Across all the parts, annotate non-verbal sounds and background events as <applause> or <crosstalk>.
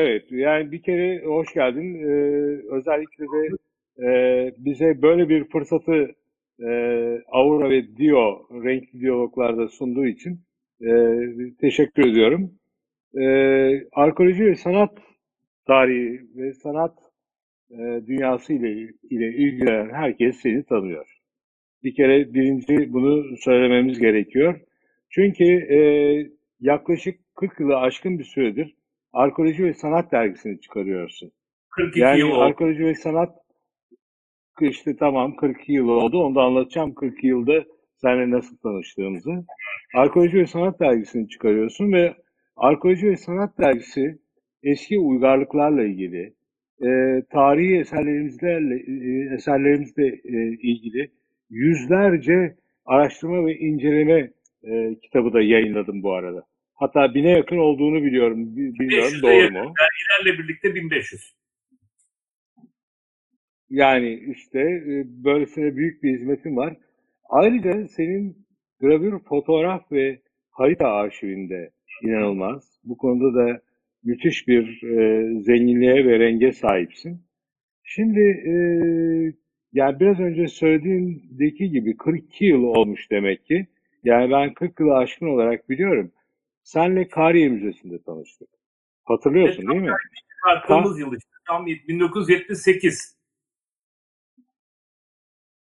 Evet, yani bir kere hoş geldin. Ee, özellikle de e, bize böyle bir fırsatı e, Aura ve Dio renkli diyaloglarda sunduğu için e, teşekkür ediyorum. E, arkeoloji ve sanat tarihi ve sanat e, dünyası ile, ile ilgilenen herkes seni tanıyor. Bir kere birinci bunu söylememiz gerekiyor. Çünkü e, yaklaşık 40 yılı aşkın bir süredir Arkeoloji ve Sanat dergisini çıkarıyorsun. 42 Yani yıl oldu. arkeoloji ve sanat işte tamam 42 yıl oldu. Onu da anlatacağım 42 yılda seninle nasıl tanıştığımızı. Arkeoloji ve Sanat dergisini çıkarıyorsun ve Arkeoloji ve Sanat dergisi eski uygarlıklarla ilgili, e, tarihi eserlerimizle e, eserlerimizle e, ilgili yüzlerce araştırma ve inceleme e, kitabı da yayınladım bu arada. Hatta bine yakın olduğunu biliyorum. Bi- Bilmiyorum 500'e doğru mu? Dergilerle birlikte 1500. Yani işte e, böylesine büyük bir hizmetin var. Ayrıca senin gravür, fotoğraf ve harita arşivinde inanılmaz. Bu konuda da müthiş bir e, zenginliğe ve renge sahipsin. Şimdi e, yani biraz önce söylediğindeki gibi 42 yıl olmuş demek ki. Yani ben 40 yılı aşkın olarak biliyorum. Senle Kariye Müzesi'nde tanıştık. Hatırlıyorsun değil mi? Arkamız yıl işte. Tam 1978.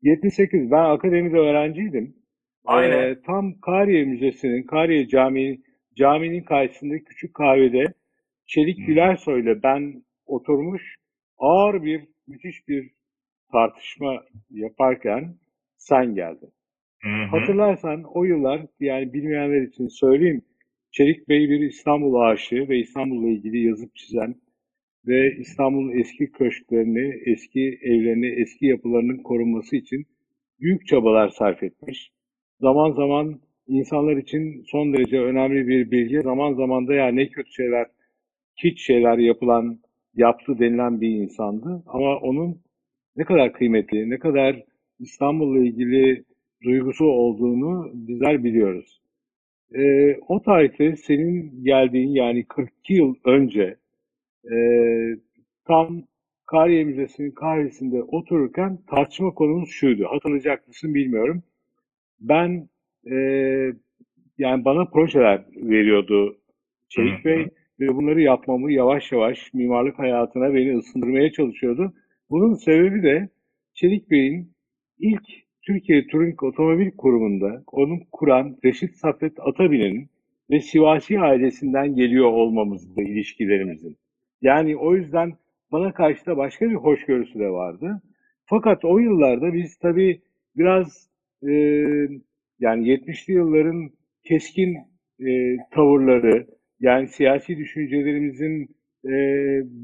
78. Ben akademide öğrenciydim. Aynen. Ee, tam Kariye Müzesi'nin, Kariye Camii, caminin karşısında küçük kahvede Çelik Hı. Gülersoy'la ben oturmuş ağır bir, müthiş bir tartışma yaparken sen geldin. Hı hı. Hatırlarsan o yıllar yani bilmeyenler için söyleyeyim. Çelik Bey bir İstanbul aşığı ve İstanbul'la ilgili yazıp çizen ve İstanbul'un eski köşklerini, eski evlerini, eski yapılarının korunması için büyük çabalar sarf etmiş. Zaman zaman insanlar için son derece önemli bir bilgi, zaman zaman da ya ne kötü şeyler, hiç şeyler yapılan, yaptı denilen bir insandı. Ama onun ne kadar kıymetli, ne kadar İstanbul'la ilgili duygusu olduğunu bizler biliyoruz. Ee, o tarihte senin geldiğin yani 42 yıl önce e, tam Kariye Müzesi'nin kahvesinde otururken tartışma konumuz şuydu. Hatırlayacak mısın bilmiyorum. Ben e, yani bana projeler veriyordu Çelik. Bey ve bunları yapmamı yavaş yavaş mimarlık hayatına beni ısındırmaya çalışıyordu. Bunun sebebi de Çelik Bey'in ilk Türkiye Touring Otomobil Kurumu'nda onu kuran Reşit Saffet Atabin'in ve Sivasi ailesinden geliyor olmamızdı ilişkilerimizin. Yani o yüzden bana karşı da başka bir hoşgörüsü de vardı. Fakat o yıllarda biz tabii biraz e, yani 70'li yılların keskin e, tavırları, yani siyasi düşüncelerimizin e,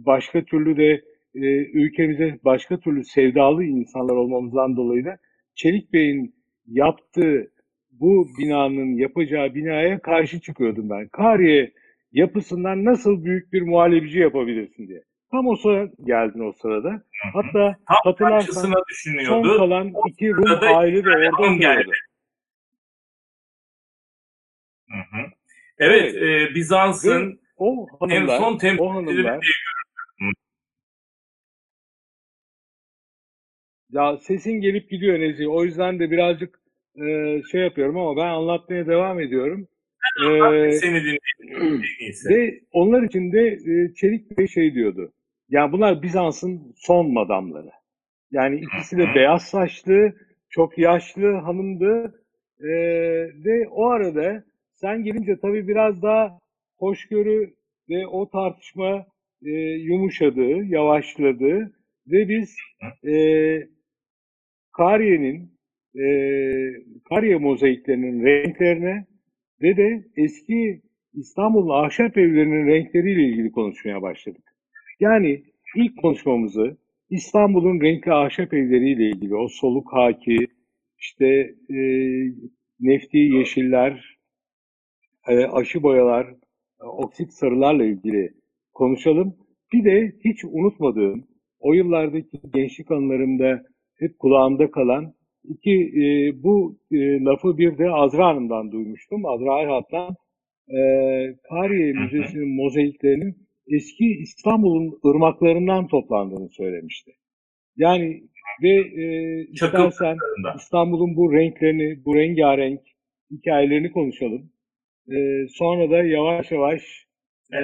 başka türlü de e, ülkemize başka türlü sevdalı insanlar olmamızdan dolayı da Çelik Bey'in yaptığı bu binanın yapacağı binaya karşı çıkıyordum ben. Kariye yapısından nasıl büyük bir muhallebici yapabilirsin diye. Tam o sıra geldin o sırada. Hatta Tam hatırlarsan son kalan iki Rum aile de orada oturuyordu. Hı hı. Evet, e, Bizans'ın o en son temsilcileri diye Ya sesin gelip gidiyor Nezih. O yüzden de birazcık e, şey yapıyorum ama ben anlatmaya devam ediyorum. E, seni dinleyelim <clears throat> ve onlar için de e, Çelik Bey şey diyordu. Ya bunlar Bizans'ın son madamları. Yani ikisi de beyaz saçlı, çok yaşlı hanımdı. E, ve o arada sen gelince tabii biraz daha hoşgörü ve o tartışma e, yumuşadı, yavaşladı. Ve biz e, Kariye'nin e, Kariye mozaiklerinin renklerine ve de eski İstanbul'un ahşap evlerinin renkleriyle ilgili konuşmaya başladık. Yani ilk konuşmamızı İstanbul'un renkli ahşap evleriyle ilgili o soluk haki, işte e, nefti yeşiller, e, aşı boyalar, e, oksit sarılarla ilgili konuşalım. Bir de hiç unutmadığım, o yıllardaki gençlik anılarımda hep kulağımda kalan iki e, bu e, lafı bir de Azra Hanım'dan duymuştum. Azra Erhat'tan e, Kariye Müzesi'nin mozaiklerinin eski İstanbul'un ırmaklarından toplandığını söylemişti. Yani ve e, istersen İstanbul'un bu renklerini, bu rengarenk hikayelerini konuşalım. E, sonra da yavaş yavaş e,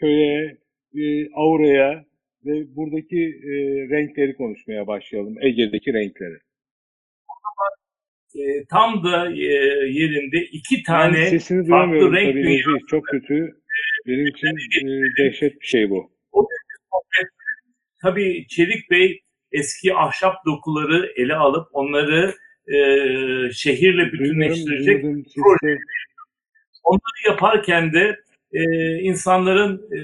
köye, e, auraya ve buradaki e, renkleri konuşmaya başlayalım. Ege'deki renkleri. E, tam da e, yerinde iki tane yani sesini farklı renk tabii dünyası. Çok kötü. Benim için e, dehşet bir şey bu. O tabii Çelik Bey eski ahşap dokuları ele alıp onları e, şehirle bütünleştirecek proje. Onları yaparken de e, insanların e,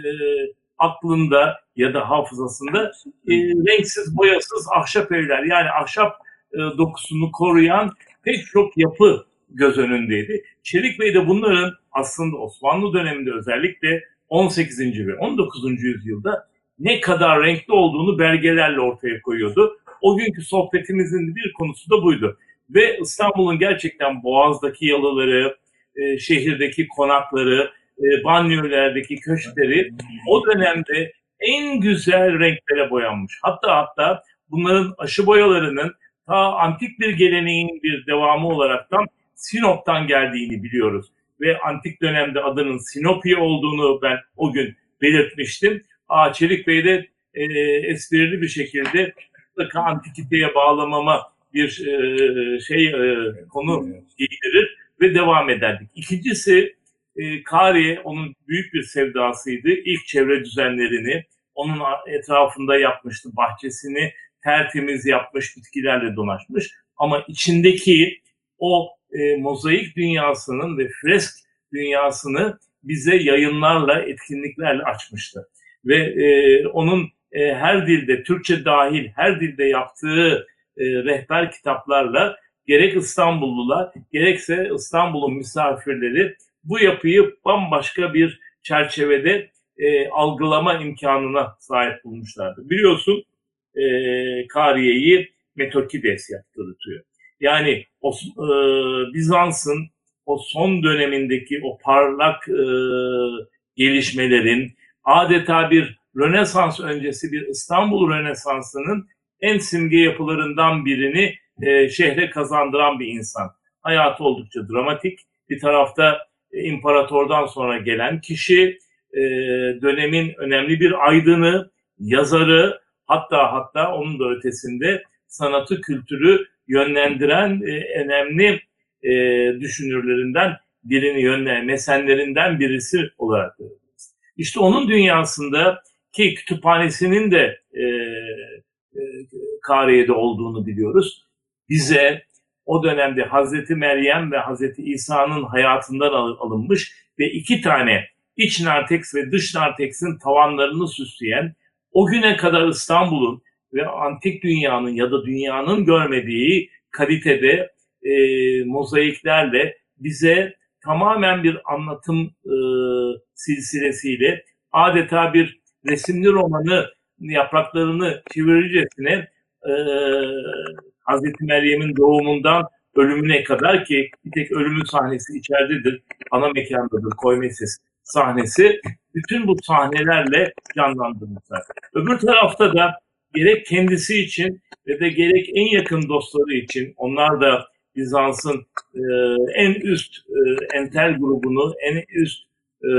aklında ya da hafızasında e, renksiz, boyasız ahşap evler yani ahşap e, dokusunu koruyan pek çok yapı göz önündeydi. Çelik Bey de bunların aslında Osmanlı döneminde özellikle 18. ve 19. yüzyılda ne kadar renkli olduğunu belgelerle ortaya koyuyordu. O günkü sohbetimizin bir konusu da buydu. Ve İstanbul'un gerçekten Boğaz'daki yalıları, e, şehirdeki konakları, e, banyolardaki köşkleri o dönemde en güzel renklere boyanmış. Hatta hatta bunların aşı boyalarının ta antik bir geleneğin bir devamı olaraktan Sinop'tan geldiğini biliyoruz. Ve antik dönemde adının Sinopi olduğunu ben o gün belirtmiştim. Aa, Çelik Bey de e, esprili bir şekilde mutlaka antikiteye bağlamama bir e, şey e, konu giydirir ve devam ederdik. İkincisi e, Kari onun büyük bir sevdasıydı. İlk çevre düzenlerini onun etrafında yapmıştı. Bahçesini tertemiz yapmış, bitkilerle donaşmış. Ama içindeki o e, mozaik dünyasının ve fresk dünyasını bize yayınlarla, etkinliklerle açmıştı. Ve e, onun e, her dilde, Türkçe dahil her dilde yaptığı e, rehber kitaplarla gerek İstanbullular, gerekse İstanbul'un misafirleri bu yapıyı bambaşka bir çerçevede e, algılama imkanına sahip bulmuşlardı. Biliyorsun e, Kariye'yi Metokides yaptırtıyor. Yani o, e, Bizans'ın o son dönemindeki o parlak e, gelişmelerin adeta bir Rönesans öncesi bir İstanbul Rönesansı'nın en simge yapılarından birini e, şehre kazandıran bir insan. Hayatı oldukça dramatik. Bir tarafta imparatordan sonra gelen kişi, e, dönemin önemli bir aydını, yazarı, hatta hatta onun da ötesinde sanatı, kültürü yönlendiren e, önemli e, düşünürlerinden birini yönlendiren, mesenlerinden birisi olarak görüyoruz. İşte onun dünyasında ki kütüphanesinin de e, e, Kariye'de olduğunu biliyoruz. Bize o dönemde Hazreti Meryem ve Hazreti İsa'nın hayatından alınmış ve iki tane iç narteks ve dış narteksin tavanlarını süsleyen o güne kadar İstanbul'un ve antik dünyanın ya da dünyanın görmediği kalitede e, mozaiklerle bize tamamen bir anlatım e, silsilesiyle adeta bir resimli romanı yapraklarını çevirircesine e, Hazreti Meryem'in doğumundan ölümüne kadar ki bir tek ölümün sahnesi içeridedir, ana mekandadır, Koymeses sahnesi. Bütün bu sahnelerle canlandırmışlar. Öbür tarafta da gerek kendisi için ve de gerek en yakın dostları için onlar da Bizans'ın e, en üst e, entel grubunu, en üst e,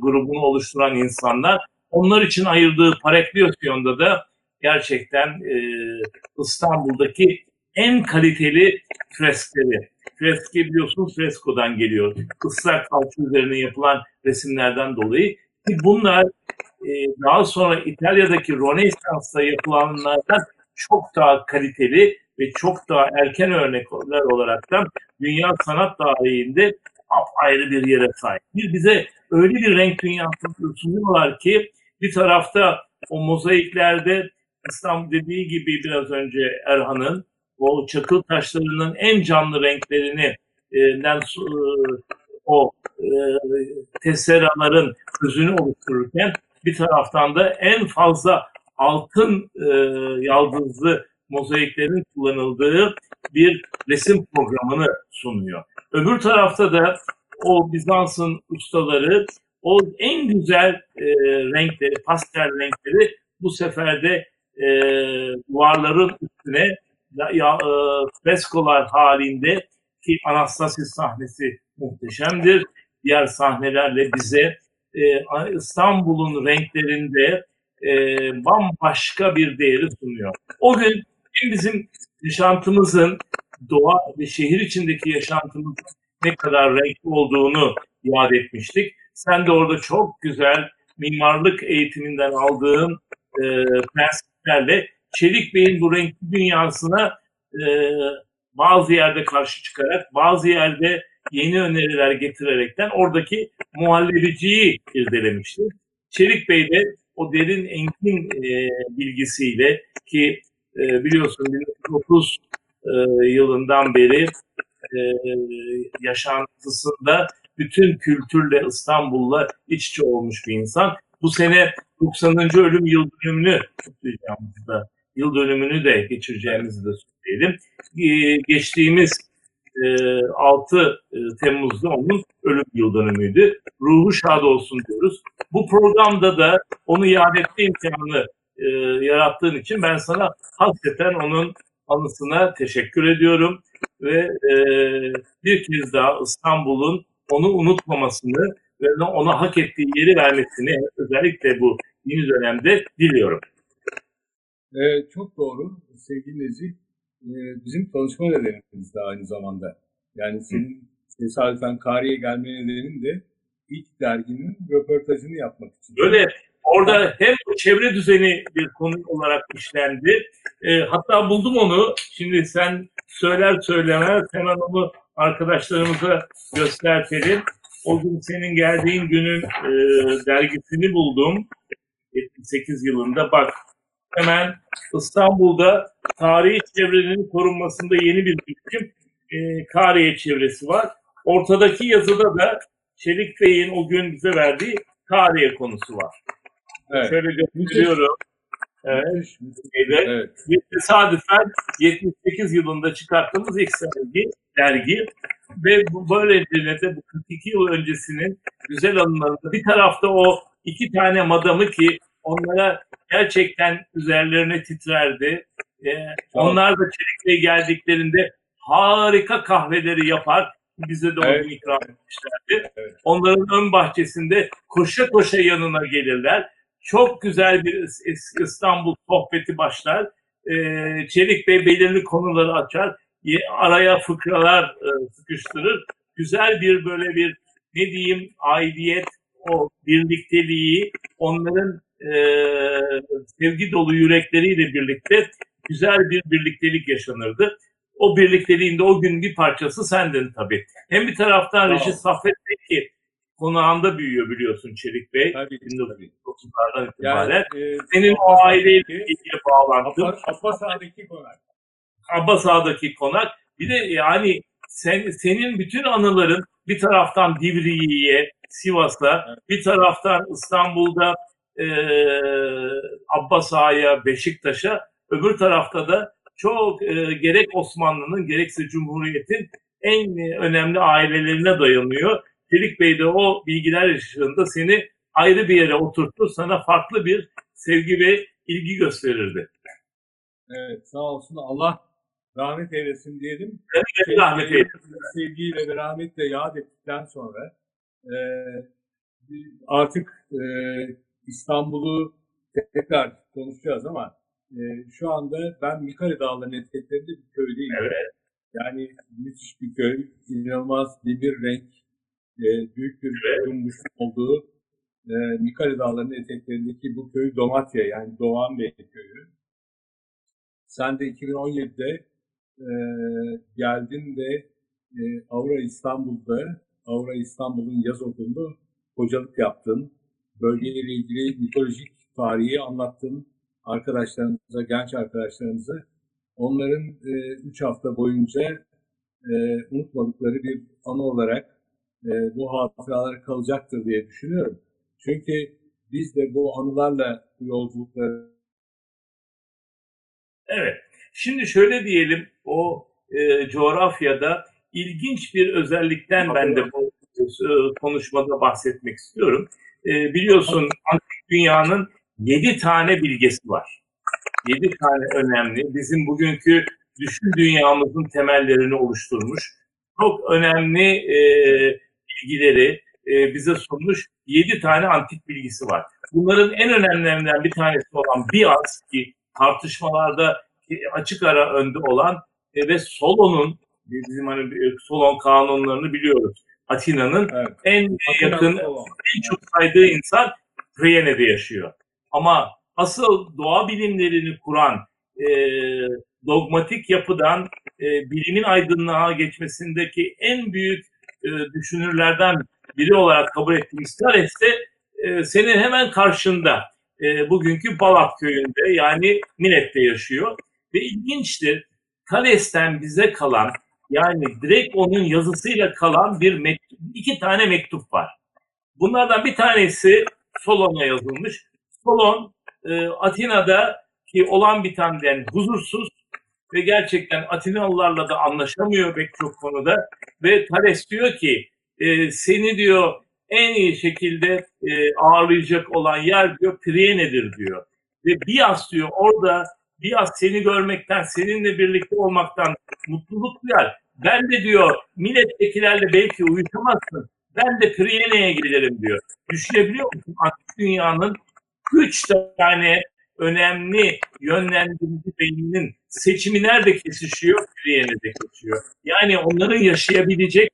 grubunu oluşturan insanlar. Onlar için ayırdığı Parakliyosyon'da da gerçekten e, İstanbul'daki en kaliteli freskleri. Freski biliyorsunuz freskodan geliyor. Islak alçı üzerine yapılan resimlerden dolayı. Ki bunlar e, daha sonra İtalya'daki Rönesans'ta yapılanlardan çok daha kaliteli ve çok daha erken örnekler olaraktan dünya sanat tarihinde ayrı bir yere sahip. Bir bize öyle bir renk dünyası sunuyorlar ki bir tarafta o mozaiklerde İslam dediği gibi biraz önce Erhan'ın o çakıl taşlarının en canlı renklerini e, e o e, tesseraların özünü oluştururken bir taraftan da en fazla altın e, yaldızlı mozaiklerin kullanıldığı bir resim programını sunuyor. Öbür tarafta da o Bizans'ın ustaları o en güzel e, renkleri, pastel renkleri bu sefer de e, duvarların üstüne ya, e, freskolar halinde ki Anastasis sahnesi muhteşemdir. Diğer sahnelerle bize e, İstanbul'un renklerinde e, bambaşka bir değeri sunuyor. O gün bizim yaşantımızın doğa ve şehir içindeki yaşantımızın ne kadar renkli olduğunu yad etmiştik. Sen de orada çok güzel mimarlık eğitiminden aldığın e, prensiplerle Çelik Bey'in bu renkli dünyasına e, bazı yerde karşı çıkarak, bazı yerde yeni öneriler getirerekten oradaki muhallebiciyi irdelemişti. Çelik Bey de o derin engin e, bilgisiyle ki e, biliyorsun 1930 e, yılından beri e, yaşantısında bütün kültürle İstanbul'la iç içe olmuş bir insan. Bu sene 90. ölüm yıl dönümünü kutlayacağımızda, yıl dönümünü de geçireceğimizi de söyleyelim. E, geçtiğimiz e, 6 e, Temmuz'da onun ölüm yıl dönümüydü. Ruhu şad olsun diyoruz. Bu programda da onu yad etme imkanı e, yarattığın için ben sana hakikaten onun anısına teşekkür ediyorum ve e, bir kez daha İstanbul'un onu unutmamasını ve ona hak ettiği yeri vermesini özellikle bu yeni dönemde diliyorum. Ee, çok doğru sevgili Nezih. Ee, bizim tanışma nedenimiz de aynı zamanda. Yani senin tesadüfen Kari'ye gelme nedenin de ilk derginin röportajını yapmak için. Öyle Orada hem çevre düzeni bir konu olarak işlendi. E, hatta buldum onu. Şimdi sen söyler söylemez hemen onu arkadaşlarımıza göstertelim. O gün senin geldiğin günün e, dergisini buldum. 78 yılında bak hemen İstanbul'da tarihi çevrenin korunmasında yeni bir hüküm e, Kariye çevresi var. Ortadaki yazıda da Çelik Bey'in o gün bize verdiği Kariye konusu var. Evet. Şöyle gösteriyorum. Evet. evet. Bir tesadüfen 78 yılında çıkarttığımız ilk sergi, dergi ve bu böylece de bu 42 yıl öncesinin güzel anılarında bir tarafta o iki tane madamı ki onlara gerçekten üzerlerine titrerdi. Ee, onlar da Çelik'e geldiklerinde harika kahveleri yapar. Bize de evet. onu ikram etmişlerdi. Evet. Onların ön bahçesinde koşa koşa yanına gelirler çok güzel bir İstanbul sohbeti başlar. Ee, Çelik Bey belirli konuları açar. Araya fıkralar e, sıkıştırır. Güzel bir böyle bir ne diyeyim aidiyet, o birlikteliği, onların e, sevgi dolu yürekleriyle birlikte güzel bir birliktelik yaşanırdı. O birlikteliğinde o gün bir parçası sendin tabii. Hem bir taraftan Reşit Saffet Bey konağında büyüyor biliyorsun Çelik Bey. Tabii, 1930'lardan itibaren. Yani, e, Senin o aileyle ilgili bağlantın. Abbas Ağa'daki konak. Abbas Ağa'daki konak. Bir de yani sen, senin bütün anıların bir taraftan Divriği'ye, Sivas'a, evet. bir taraftan İstanbul'da e, Abbas Ağa'ya, Beşiktaş'a, öbür tarafta da çok e, gerek Osmanlı'nın gerekse Cumhuriyet'in en önemli ailelerine dayanıyor. Çelik Bey de o bilgiler ışığında seni ayrı bir yere oturtur, sana farklı bir sevgi ve ilgi gösterirdi. Evet, sağ olsun. Allah rahmet eylesin diyelim. Evet, rahmet eylesin. Sevgiyle ve rahmetle yad ettikten sonra e, artık e, İstanbul'u tekrar konuşacağız ama e, şu anda ben Mikale Dağları'nın etiketlerinde bir köydeyim. Evet. Yani müthiş bir köy, inanılmaz bir, bir renk, e, büyük bir kurumuşun olduğu e, Mikali Dağları'nın eteklerindeki bu köy Domatya yani Doğan Bey köyü. Sen de 2017'de e, geldin ve e, Avra İstanbul'da, Avra İstanbul'un yaz okulunda hocalık yaptın. Bölgeyle ilgili mitolojik tarihi anlattın arkadaşlarımıza, genç arkadaşlarımıza. Onların 3 e, hafta boyunca e, unutmadıkları bir anı olarak e, bu hatıralar kalacaktır diye düşünüyorum. Çünkü biz de bu anılarla bu yolculukları Evet. Şimdi şöyle diyelim o e, coğrafyada ilginç bir özellikten ben de bu e, konuşmada bahsetmek istiyorum. E, biliyorsun antik dünyanın yedi tane bilgesi var. Yedi tane önemli. Bizim bugünkü düşün dünyamızın temellerini oluşturmuş. Çok önemli e, bilgileri e, bize sunmuş yedi tane antik bilgisi var. Bunların en önemlilerinden bir tanesi olan Bias ki tartışmalarda açık ara önde olan e, ve Solon'un bizim hani Solon kanunlarını biliyoruz. Atina'nın evet. en Atina yakın, en çok saydığı insan Priene'de yaşıyor. Ama asıl doğa bilimlerini kuran e, dogmatik yapıdan e, bilimin aydınlığa geçmesindeki en büyük e, düşünürlerden biri olarak kabul ettiğimiz Thales de e, senin hemen karşında e, bugünkü Balat köyünde yani Milet'te yaşıyor. Ve ilginçtir Thales'ten bize kalan yani direkt onun yazısıyla kalan bir mektup, iki tane mektup var. Bunlardan bir tanesi Solon'a yazılmış. Solon e, Atina'da ki olan bitenden huzursuz ve gerçekten Atinalılarla da anlaşamıyor pek çok konuda ve Thales diyor ki e, seni diyor en iyi şekilde e, ağırlayacak olan yer diyor Priene'dir diyor. Ve Bias diyor orada Bias seni görmekten, seninle birlikte olmaktan mutluluk duyar. Ben de diyor millettekilerle belki uyuşamazsın. Ben de Priene'ye gelirim diyor. Düşünebiliyor musun? Antik dünyanın üç tane önemli yönlendirici beyninin seçimi nerede kesişiyor? Priene'de kesişiyor. Yani onların yaşayabilecek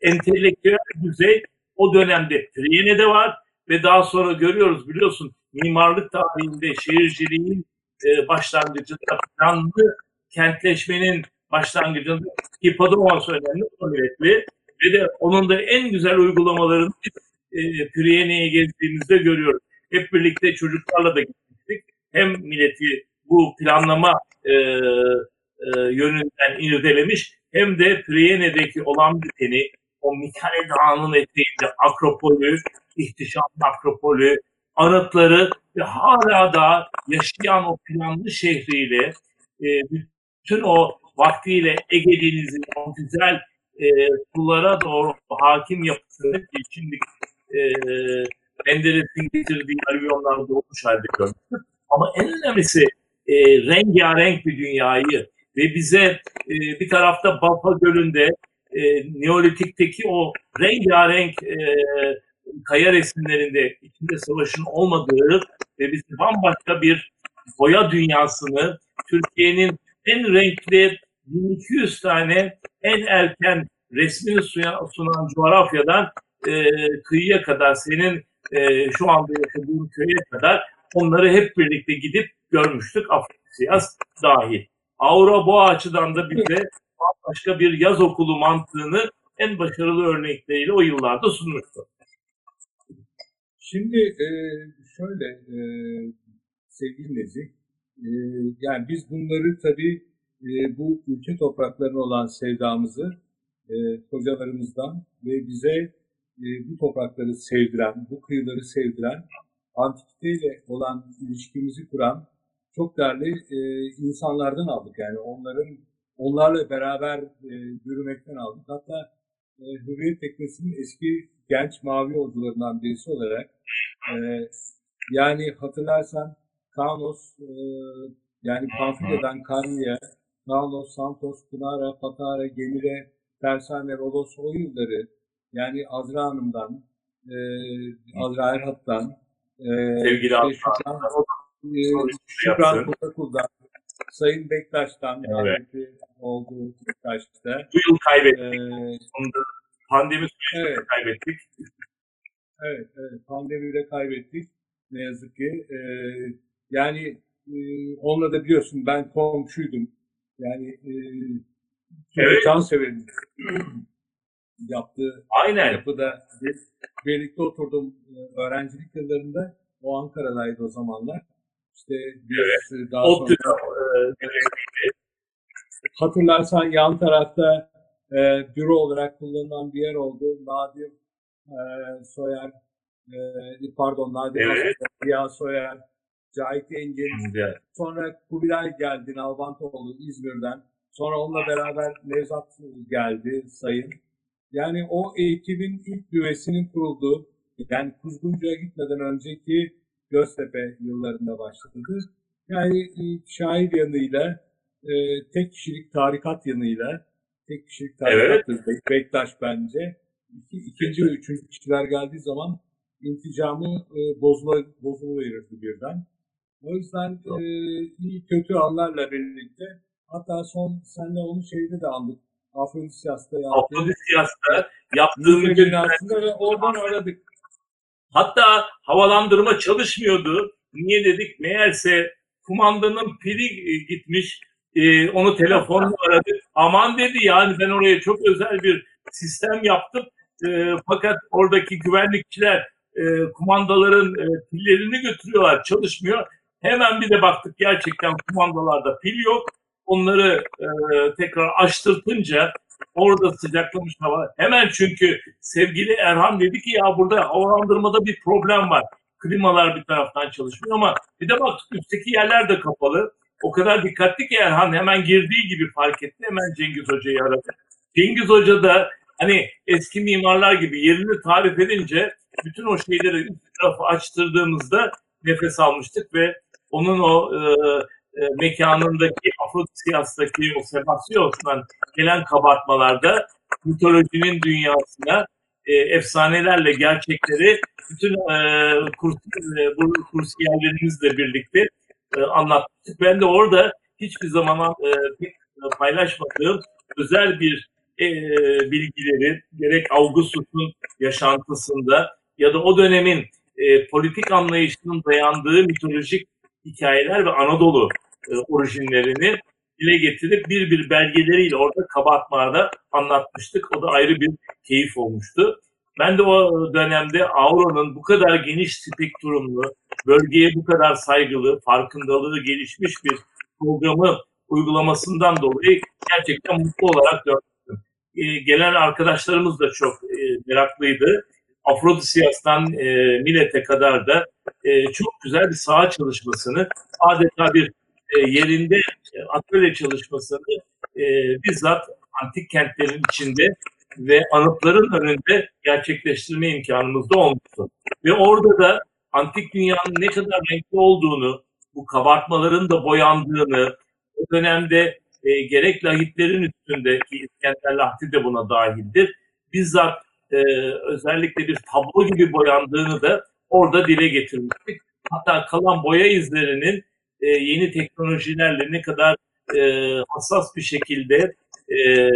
entelektüel düzey o dönemde Priene'de var ve daha sonra görüyoruz biliyorsun mimarlık tarihinde şehirciliğin e, başlangıcında planlı kentleşmenin başlangıcında Hippodomos önemli kuvvetli ve de onun da en güzel uygulamalarını e, Priene'ye gezdiğimizde görüyoruz. Hep birlikte çocuklarla da gittik. Hem milleti bu planlama e, e, yönünden irdelemiş hem de Priene'deki olan biteni o Mikale Dağı'nın eteğinde Akropolü, ihtişam Akropolü, anıtları ve hala da yaşayan o planlı şehriyle e, bütün o vaktiyle Ege Denizi'nin o güzel e, sulara doğru hakim yapısını şimdi e, Menderes'in getirdiği avilyonlarda olmuş halde görmüştük. Ama en önemlisi e, rengarenk bir dünyayı ve bize e, bir tarafta Balpa Gölü'nde e, Neolitik'teki o rengarenk e, kaya resimlerinde içinde savaşın olmadığı ve bizi bambaşka bir boya dünyasını Türkiye'nin en renkli 1200 tane en erken resmini sunan coğrafyadan e, kıyıya kadar senin e, şu anda yaşadığın köye kadar onları hep birlikte gidip görmüştük Afrikasiyas dahil. Aura bu açıdan da bize başka bir yaz okulu mantığını en başarılı örnekleriyle o yıllarda sunmuştu. Şimdi e, şöyle e, sevgili Nezih, e, yani biz bunları tabii e, bu ülke topraklarına olan sevdamızı e, hocalarımızdan ve bize bu toprakları sevdiren, bu kıyıları sevdiren, antikiteyle olan ilişkimizi kuran çok değerli insanlardan aldık. Yani onların onlarla beraber yürümekten aldık. Hatta e, Hürriyet Teknesi'nin eski genç mavi yolcularından birisi olarak e, yani hatırlarsan Kaunos e, yani Pamfilya'dan Karniye, Kaunos, Santos, Pınara, Patara, Gemire, Tersane, Rodos o yılları yani Azra Hanım'dan, e, Azra Erhat'tan, e, Sevgili işte Şükran, e, Şükran Kotakul'dan, Sayın Bektaş'tan evet. olduğu Bektaş'ta. Bu yıl kaybettik. Ee, Pandemi sürecinde evet. kaybettik. Evet, evet. Pandemide kaybettik. Ne yazık ki. Ee, yani e, onunla da biliyorsun ben komşuydum. Yani e, evet. can severim. <clears throat> yaptığı Aynen. yapıda birlikte oturdum e, öğrencilik yıllarında. O Ankara'daydı o zamanlar. İşte biz evet. daha sonra e, hatırlarsan yan tarafta e, büro olarak kullanılan bir yer oldu. Nadir e, Soyer, e, pardon Nadir evet. Ziya Soyer, Cahit Engin. Evet. Sonra Kubilay geldi Nalbantoğlu İzmir'den. Sonra onunla beraber Nevzat geldi sayın. Yani o ekibin ilk üyesinin kurulduğu, yani Kuzguncu'ya gitmeden önceki Göztepe yıllarında başladı. Yani e, şair yanıyla, e, tek kişilik tarikat yanıyla, tek kişilik tarikattır evet. Bektaş bence. İki, ikinci ve üçüncü kişiler geldiği zaman inticamı e, bozula, bozuluverirdi birden. O yüzden e, iyi kötü anlarla birlikte hatta son senle onun şeyini de aldık. Afrodisias'ta yaptığı. Afrodisias'ta yaptığı dünyasında ve oradan <laughs> aradık. Hatta havalandırma çalışmıyordu. Niye dedik? Meğerse kumandanın pili e, gitmiş. E, onu telefonla <laughs> aradık. Aman dedi yani ben oraya çok özel bir sistem yaptım. E, fakat oradaki güvenlikçiler e, kumandaların e, pillerini götürüyorlar. Çalışmıyor. Hemen bir de baktık gerçekten kumandalarda pil yok. Onları e, tekrar açtırtınca orada sıcaklamış hava. Hemen çünkü sevgili Erhan dedi ki ya burada havalandırmada bir problem var. Klimalar bir taraftan çalışmıyor ama bir de baktık üstteki yerler de kapalı. O kadar dikkatli ki Erhan hemen girdiği gibi fark etti. Hemen Cengiz Hoca'yı aradı. Cengiz Hoca da hani eski mimarlar gibi yerini tarif edince bütün o şeyleri üst tarafı açtırdığımızda nefes almıştık ve onun o e, e, mekanındaki Afrodisiyas'taki o Sebastios'tan gelen kabartmalarda mitolojinin dünyasına e, efsanelerle gerçekleri bütün e, kurs, e, bu kursiyerlerimizle birlikte e, anlattık. Ben de orada hiçbir zaman e, paylaşmadığım özel bir e, bilgileri gerek Augustus'un yaşantısında ya da o dönemin e, politik anlayışının dayandığı mitolojik hikayeler ve Anadolu e, orijinlerini dile getirip bir bir belgeleriyle orada kabartmada anlatmıştık. O da ayrı bir keyif olmuştu. Ben de o dönemde Aura'nın bu kadar geniş spektrumlu, bölgeye bu kadar saygılı, farkındalığı gelişmiş bir programı uygulamasından dolayı gerçekten mutlu olarak gördüm. Ee, gelen arkadaşlarımız da çok e, meraklıydı. Afrodisiyas'tan e, Millet'e kadar da e, çok güzel bir saha çalışmasını, adeta bir e, yerinde e, atölye çalışmasını e, bizzat antik kentlerin içinde ve anıtların önünde gerçekleştirme imkanımız da olmuştu. Ve orada da antik dünyanın ne kadar renkli olduğunu, bu kabartmaların da boyandığını, o dönemde e, gerek lahitlerin üstünde ki İskender Lahti de buna dahildir, bizzat e, özellikle bir tablo gibi boyandığını da orada dile getirmiştik. Hatta kalan boya izlerinin e, yeni teknolojilerle ne kadar e, hassas bir şekilde e,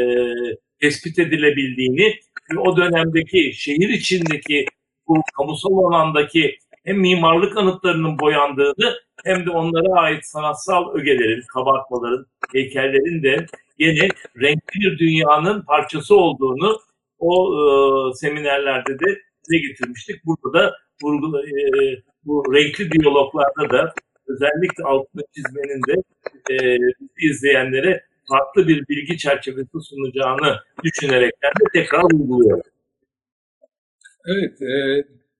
tespit edilebildiğini ve o dönemdeki şehir içindeki bu kamusal alandaki hem mimarlık anıtlarının boyandığını hem de onlara ait sanatsal ögelerin, kabartmaların, heykellerin de yine renkli bir dünyanın parçası olduğunu o e, seminerlerde de dile getirmiştik. Burada da vurgu, e, bu renkli diyaloglarda da özellikle altını çizmenin de e, izleyenlere farklı bir bilgi çerçevesi sunacağını düşünerekten de tekrar vurguluyorum. Evet, e,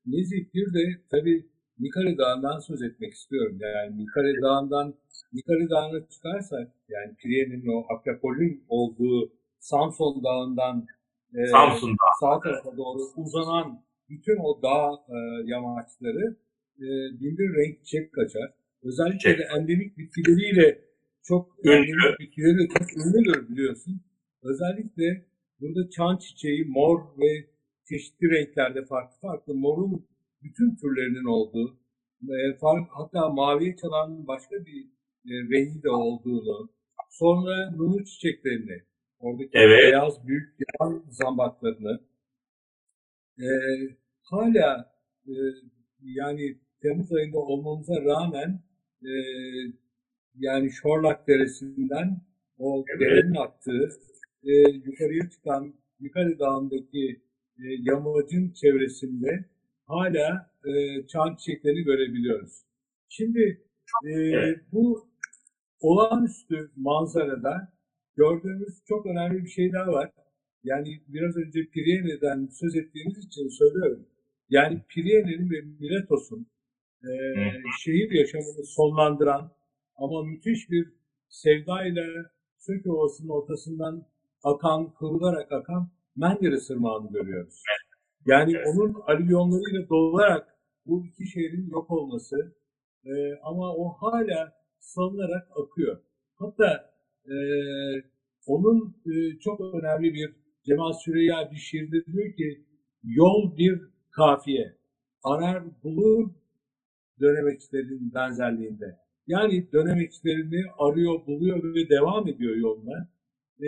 Nezih bir de tabii Mikare Dağı'ndan söz etmek istiyorum. Yani Mikare Dağı'ndan, Mikare Dağı'na çıkarsak, yani Priye'nin o Akropol'ün olduğu Samson Dağı'ndan e, Samsun'da. sağ tarafa doğru uzanan bütün o dağ e, yamaçları e, binbir renk çek kaçar. Özellikle çek. de endemik bitkileriyle çok ünlü. bitkileri çok ünlüdür biliyorsun. Özellikle burada çan çiçeği mor ve çeşitli renklerde farklı farklı morun bütün türlerinin olduğu e, fark, hatta maviye çalan başka bir e, rengi de olduğunu sonra nunu çiçeklerini oradaki evet. beyaz büyük yaban zambaklarını e, hala e, yani Temmuz ayında olmamıza rağmen e, yani Şorlak Deresi'nden o evet. derenin aktığı e, yukarıya çıkan yukarı dağındaki e, yamacın çevresinde hala e, çan çiçeklerini görebiliyoruz. Şimdi e, evet. bu olağanüstü manzarada gördüğümüz çok önemli bir şey daha var. Yani biraz önce Piriene'den söz ettiğimiz için söylüyorum. Yani Piriene'nin ve Miletos'un e, şehir yaşamını sonlandıran ama müthiş bir sevdayla Söke Ovası'nın ortasından akan, kıvrılarak akan Menderes Irmağı'nı görüyoruz. Yani onun alüvyonlarıyla dolarak bu iki şehrin yok olması e, ama o hala salınarak akıyor. Hatta e, onun e, çok önemli bir Cemal Süreyya bir şiirde diyor ki yol bir kafiye arar bulur dönemeçlerin benzerliğinde. Yani dönemeçlerini arıyor, buluyor ve devam ediyor yoluna. Ee,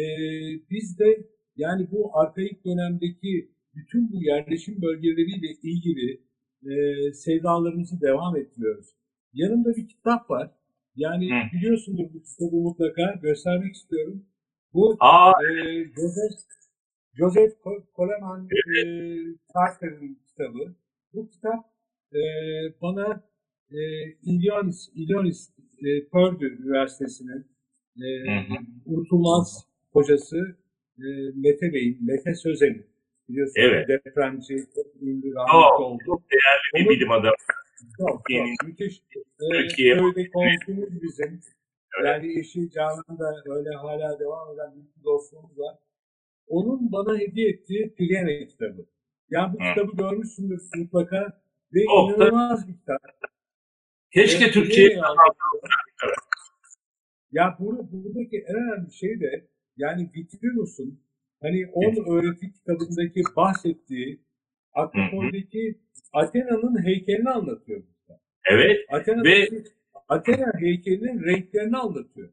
biz de yani bu arkaik dönemdeki bütün bu yerleşim bölgeleriyle ilgili e, sevdalarımızı devam ettiriyoruz. Yanımda bir kitap var. Yani Hı. biliyorsunuz bu kitabı mutlaka göstermek istiyorum. Bu Aa, e, Joseph, Joseph Coleman e, Carter'ın kitabı. Bu kitap e, bana e, Illinois, Illinois e, Purdue Üniversitesi'nin e, unutulmaz hocası e, Mete Bey'in, Mete Sözen'in biliyorsunuz Evet. depremci, ünlü, rahmetli oldu. çok değerli bir Onun- bilim adamı. Çok, çok müthiş. E, Türkiye- köyde komşumuz bizim. Evet. Yani eşi Canan'da öyle hala devam eden bir dostluğumuz var. Onun bana hediye ettiği Pirene kitabı. Yani bu Hı. kitabı görmüşsündür mutlaka ve da- inanılmaz bir kitap. Keşke Evet, anlatıyor. Ya burada, buradaki en önemli şey de yani Vitrinus'un hani 10 öğreti kitabındaki bahsettiği Akropol'deki Athena'nın heykelini anlatıyor. burada. Evet. Athena'daki Athena heykelinin renklerini anlatıyor.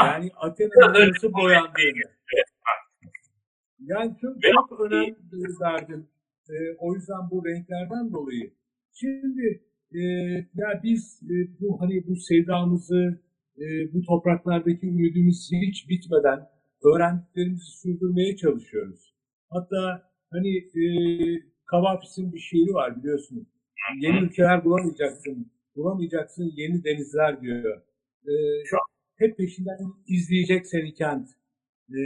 Ah, Yani Athena'nın biraz nasıl boyandığını. Evet, Yani çok, Ve- çok önemli bir verdim. Ee, o yüzden bu renklerden dolayı. Şimdi e, ya biz e, bu hani bu sevdamızı, e, bu topraklardaki ümidimizi hiç bitmeden öğrendiklerimizi sürdürmeye çalışıyoruz. Hatta hani e, Kavafis'in bir şiiri var biliyorsunuz. Yeni ülkeler bulamayacaksın, bulamayacaksın yeni denizler diyor. E, Çok. hep peşinden izleyecek seni kent. E,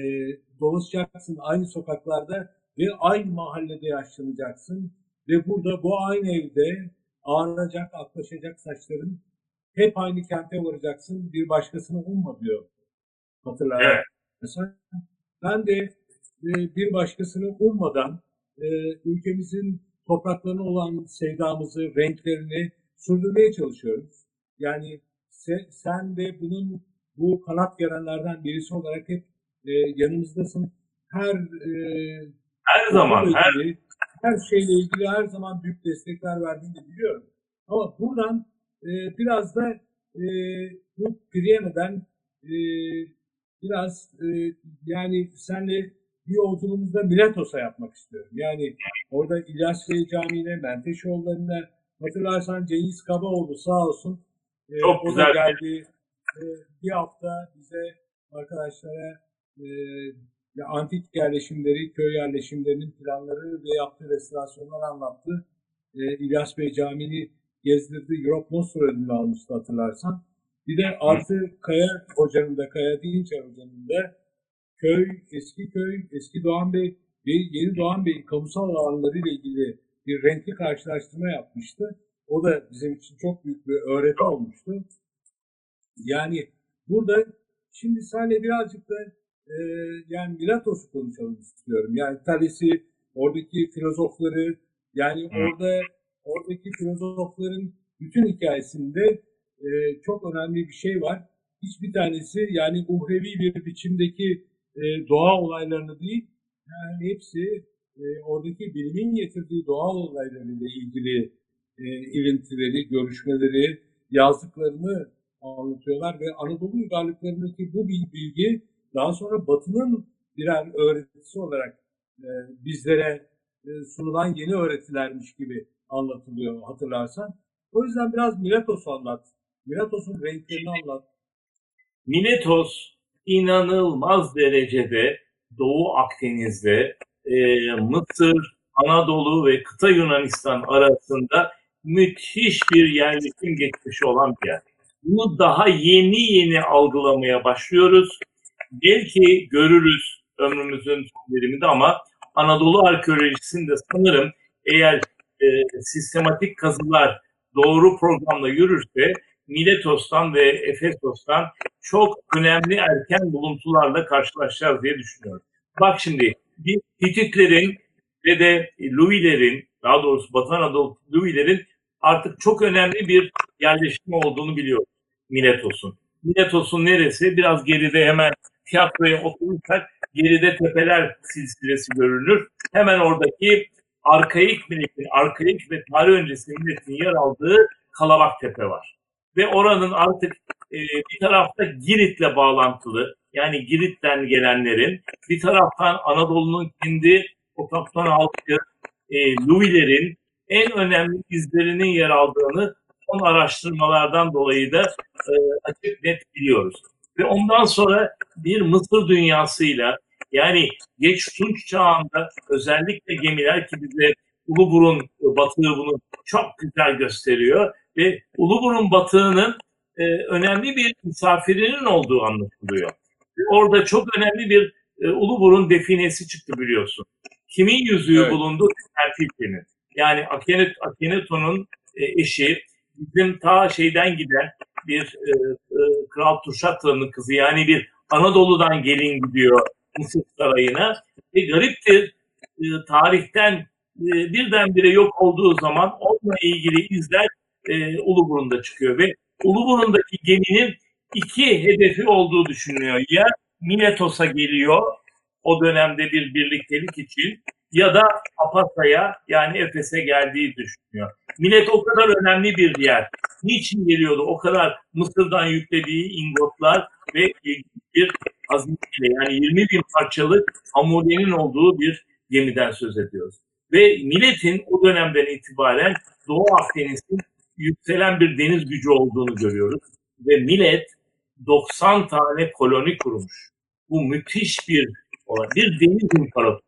dolaşacaksın aynı sokaklarda ve aynı mahallede yaşlanacaksın. Ve burada bu aynı evde ağaracak, aklaşacak saçların hep aynı kente varacaksın. Bir başkasını umma diyor. Hatırlar. Evet. Mesela ben de e, bir başkasını ummadan e, ülkemizin topraklarına olan sevdamızı, renklerini sürdürmeye çalışıyoruz. Yani se- sen de bunun bu kanat gerenlerden birisi olarak hep e, yanımızdasın. Her e, Her zaman, her her şeyle ilgili her zaman büyük destekler verdiğini de biliyorum. Ama buradan e, biraz da e, bu Priyene'den e, biraz e, yani senle bir yolculuğumuzda Miletos'a yapmak istiyorum. Yani orada İlyas Bey Camii'ne, Menteşoğulları'na hatırlarsan Cengiz Kabaoğlu sağ olsun e, Çok o da güzel. geldi. E, bir hafta bize arkadaşlara e, ya antik yerleşimleri, köy yerleşimlerinin planları ve yaptığı restorasyonlar anlattı. E, İlyas Bey Camii'ni gezdirdi. Europe Nostra ödülünü almıştı hatırlarsan. Bir de Artı Kaya Hoca'nın da, Kaya Dinçer Hoca'nın da köy, eski köy, eski Doğan Bey ve yeni Doğan Bey'in kamusal alanları ile ilgili bir renkli karşılaştırma yapmıştı. O da bizim için çok büyük bir öğreti olmuştu. Yani burada şimdi senle birazcık da e, yani Milatos'u konuşalım istiyorum. Yani Thales'i, oradaki filozofları, yani Hı. orada oradaki filozofların bütün hikayesinde e, çok önemli bir şey var. Hiçbir tanesi yani uhrevi bir biçimdeki e, doğa olaylarını değil, yani hepsi e, oradaki bilimin getirdiği doğal olaylarıyla ilgili e, ilintileri, görüşmeleri, yazdıklarını anlatıyorlar ve Anadolu uygarlıklarındaki bu bil- bilgi daha sonra Batı'nın birer öğretisi olarak e, bizlere e, sunulan yeni öğretilermiş gibi anlatılıyor hatırlarsan. O yüzden biraz Miletos'u anlat. Miletos'un renklerini anlat. Miletos inanılmaz derecede Doğu Akdeniz'de e, Mısır, Anadolu ve kıta Yunanistan arasında müthiş bir yerleşim geçmişi olan bir yer. Bunu daha yeni yeni algılamaya başlıyoruz. Belki görürüz ömrümüzün son ama Anadolu arkeolojisinde sanırım eğer e, sistematik kazılar doğru programla yürürse Miletos'tan ve Efesos'tan çok önemli erken buluntularla karşılaşacağız diye düşünüyorum. Bak şimdi bir Hititlerin ve de Louis'lerin daha doğrusu Batı Anadolu Louis'lerin artık çok önemli bir yerleşim olduğunu biliyoruz Miletos'un. Miletos'un neresi? Biraz geride hemen tiyatroya oturursak geride tepeler silsilesi görünür. Hemen oradaki arkaik milletin, arkaik ve tarih öncesi milletin yer aldığı Kalabak Tepe var. Ve oranın artık e, bir tarafta Girit'le bağlantılı, yani Girit'ten gelenlerin, bir taraftan Anadolu'nun kendi otokton halkı, e, Louis'lerin en önemli izlerinin yer aldığını son araştırmalardan dolayı da e, açık net biliyoruz. Ve ondan sonra bir Mısır dünyasıyla yani geç Tunç çağında özellikle gemiler ki bize Uluburun batığı bunu çok güzel gösteriyor ve Uluburun batığının e, önemli bir misafirinin olduğu anlaşılıyor. Ve orada çok önemli bir e, Uluburun definesi çıktı biliyorsun. Kimin yüzüğü evet. bulundu? Tertilpe'nin. Yani Akenet, Akeneto'nun e, eşi bizim ta şeyden giden bir e, e, Kral Tuşatlı'nın kızı yani bir Anadolu'dan gelin gidiyor Mısır Sarayı'na ve gariptir e, tarihten e, birdenbire yok olduğu zaman onunla ilgili izler e, Uluburun'da çıkıyor ve Uluburun'daki geminin iki hedefi olduğu düşünülüyor. Ya Miletos'a geliyor o dönemde bir birliktelik için ya da Apasa'ya yani Efes'e geldiği düşünüyor. Millet o kadar önemli bir yer. Niçin geliyordu? O kadar Mısır'dan yüklediği ingotlar ve bir hazneyle yani 20 bin parçalık amolenin olduğu bir gemiden söz ediyoruz. Ve milletin o dönemden itibaren Doğu Akdeniz'in yükselen bir deniz gücü olduğunu görüyoruz. Ve millet 90 tane koloni kurmuş. Bu müthiş bir olay. Bir deniz imparatorluğu.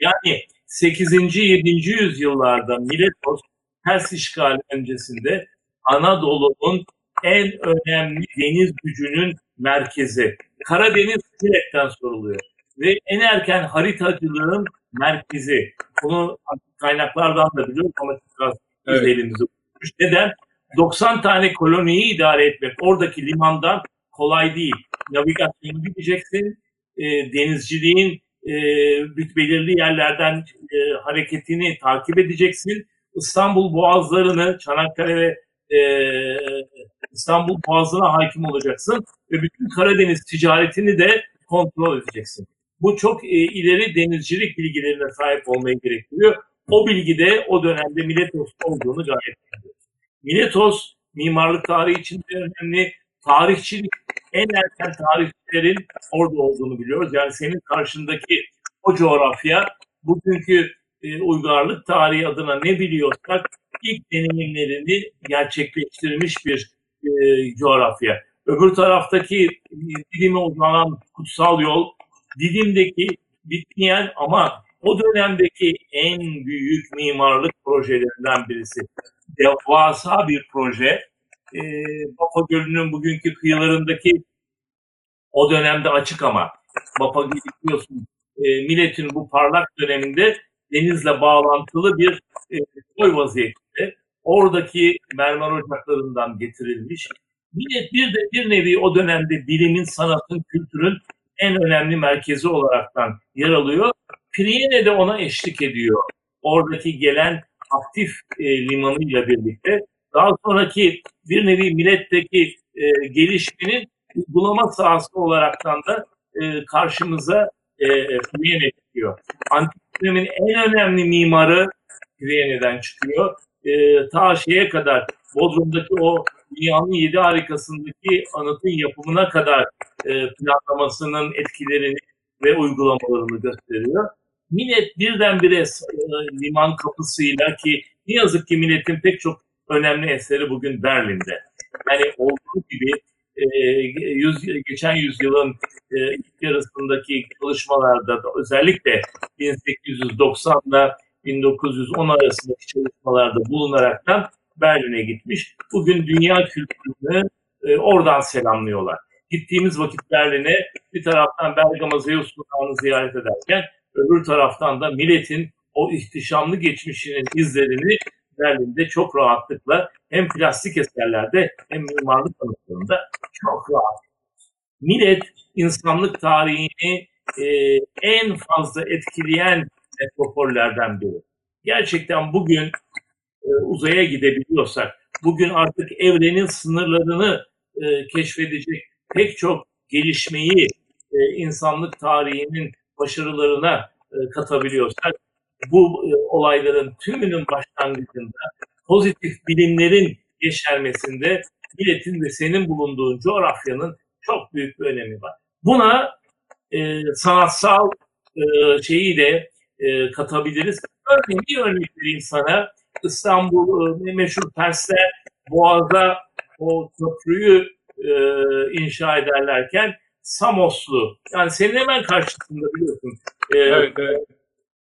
Yani 8. 7. yüzyıllarda Miletos Pers işgali öncesinde Anadolu'nun en önemli deniz gücünün merkezi. Karadeniz Silet'ten soruluyor. Ve en erken haritacılığın merkezi. Bunu kaynaklardan da biliyoruz ama biraz evet. elimizde Neden? 90 tane koloniyi idare etmek oradaki limandan kolay değil. Navigasyonu bileceksin, e, denizciliğin e, belirli yerlerden e, hareketini takip edeceksin. İstanbul boğazlarını, Çanakkale ve e, İstanbul boğazına hakim olacaksın ve bütün Karadeniz ticaretini de kontrol edeceksin. Bu çok e, ileri denizcilik bilgilerine sahip olmayı gerektiriyor. O bilgi de o dönemde Miletos olduğunu gayet biliyoruz. Miletos mimarlık tarihi için de önemli. Tarihçilik en erken tarihçilerin orada olduğunu biliyoruz. Yani senin karşındaki o coğrafya bugünkü e, uygarlık tarihi adına ne biliyorsak ilk deneyimlerini gerçekleştirmiş bir e, coğrafya. Öbür taraftaki e, Didim'e uzanan kutsal yol, Didim'deki bitmeyen ama o dönemdeki en büyük mimarlık projelerinden birisi. Devasa bir proje. E, Bapa Gölü'nün bugünkü kıyılarındaki o dönemde açık ama Bapa Gölü biliyorsun e, milletin bu parlak döneminde denizle bağlantılı bir e, koy vaziyette. Oradaki mermer ocaklarından getirilmiş. Millet bir de bir nevi o dönemde bilimin, sanatın, kültürün en önemli merkezi olaraktan yer alıyor. Priyene de ona eşlik ediyor. Oradaki gelen aktif e, limanıyla birlikte. Daha sonraki bir nevi milletteki e, gelişmenin uygulama sahası olaraktan da e, karşımıza e, Priyene çıkıyor. Antik dönemin en önemli mimarı Priyene'den çıkıyor. E, ta şeye kadar Bodrum'daki o dünyanın yedi harikasındaki anıtın yapımına kadar e, planlamasının etkilerini ve uygulamalarını gösteriyor. Millet birdenbire e, liman kapısıyla ki ne yazık ki milletin pek çok önemli eseri bugün Berlin'de. Yani olduğu gibi e, yüz, geçen yüzyılın e, ilk yarısındaki çalışmalarda da özellikle 1890 ile 1910 arasındaki çalışmalarda bulunaraktan Berlin'e gitmiş. Bugün dünya kültürünü e, oradan selamlıyorlar. Gittiğimiz vakit Berlin'e bir taraftan Bergama Zeus Sultan'ı ziyaret ederken öbür taraftan da milletin o ihtişamlı geçmişinin izlerini Berlin'de çok rahatlıkla hem plastik eserlerde hem mimarlık anıtlarında çok rahat. Millet insanlık tarihini e, en fazla etkileyen metropollerden biri. Gerçekten bugün e, uzaya gidebiliyorsak, bugün artık evrenin sınırlarını e, keşfedecek pek çok gelişmeyi e, insanlık tarihinin başarılarına e, katabiliyorsak, bu e, olayların tümünün başlangıcında pozitif bilimlerin yeşermesinde milletin ve senin bulunduğun coğrafyanın çok büyük bir önemi var. Buna e, sanatsal e, şeyi de e, katabiliriz. Örneğin bir örnek vereyim sana. İstanbul e, meşhur Persler Boğaz'a o köprüyü e, inşa ederlerken Samoslu yani senin hemen karşısında biliyorsun. E, evet, evet.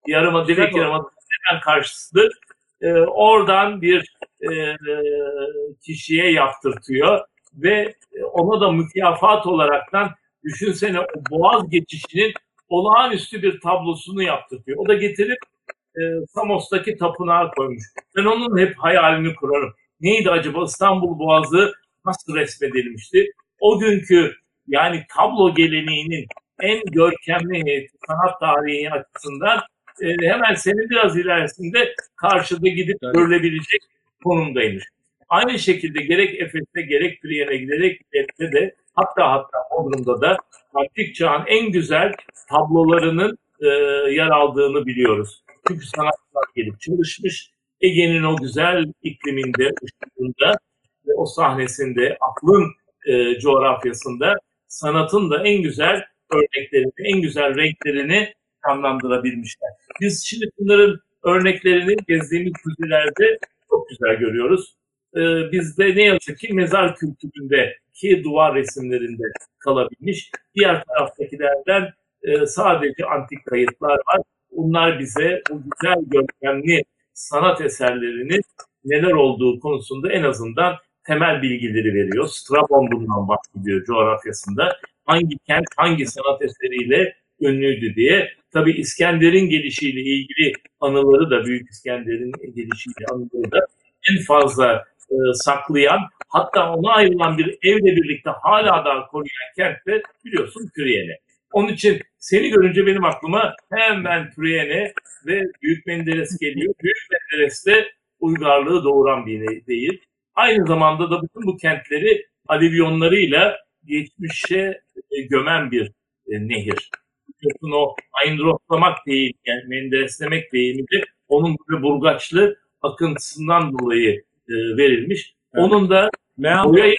Yarıma, direkt yarıma hemen karşısıdır. E, oradan bir e, kişiye yaptırtıyor ve ona da mükafat olaraktan düşünsene o boğaz geçişinin olağanüstü bir tablosunu yaptırtıyor. O da getirip e, Samos'taki tapınağa koymuş. Ben onun hep hayalini kurarım. Neydi acaba İstanbul Boğazı nasıl resmedilmişti? O günkü yani tablo geleneğinin en görkemli sanat tarihi açısından e, hemen senin biraz ilerisinde karşıda gidip evet. görülebilecek konumdaymış. Aynı şekilde gerek Efes'te gerek Priyen'e giderek Efes'te de hatta hatta Bodrum'da da antik çağın en güzel tablolarının e, yer aldığını biliyoruz. Çünkü sanatçılar gelip çalışmış. Ege'nin o güzel ikliminde, ışığında ve o sahnesinde, aklın e, coğrafyasında sanatın da en güzel örneklerini, en güzel renklerini canlandırabilmişler. Biz şimdi bunların örneklerini gezdiğimiz müzelerde çok güzel görüyoruz. Ee, bizde ne yazık ki mezar kültüründe ki duvar resimlerinde kalabilmiş. Diğer taraftakilerden e, sadece antik kayıtlar var. Bunlar bize bu güzel görkemli sanat eserlerinin neler olduğu konusunda en azından temel bilgileri veriyor. Strabon bundan bahsediyor coğrafyasında. Hangi kent hangi sanat eseriyle ünlüydü diye. Tabi İskender'in gelişiyle ilgili anıları da Büyük İskender'in gelişiyle anıları da en fazla e, saklayan hatta ona ayrılan bir evle birlikte hala daha koruyan kent de biliyorsun Türiyene. Onun için seni görünce benim aklıma hemen Türiyene ve Büyük Menderes geliyor. Büyük Menderes de uygarlığı doğuran bir değil. Aynı zamanda da bütün bu kentleri alivyonlarıyla geçmişe e, gömen bir e, nehir. Bütün o ayındroslamak değil, yani mendereslemek değil midir? Onun böyle burgaçlı akıntısından dolayı e, verilmiş. Evet. Onun da boya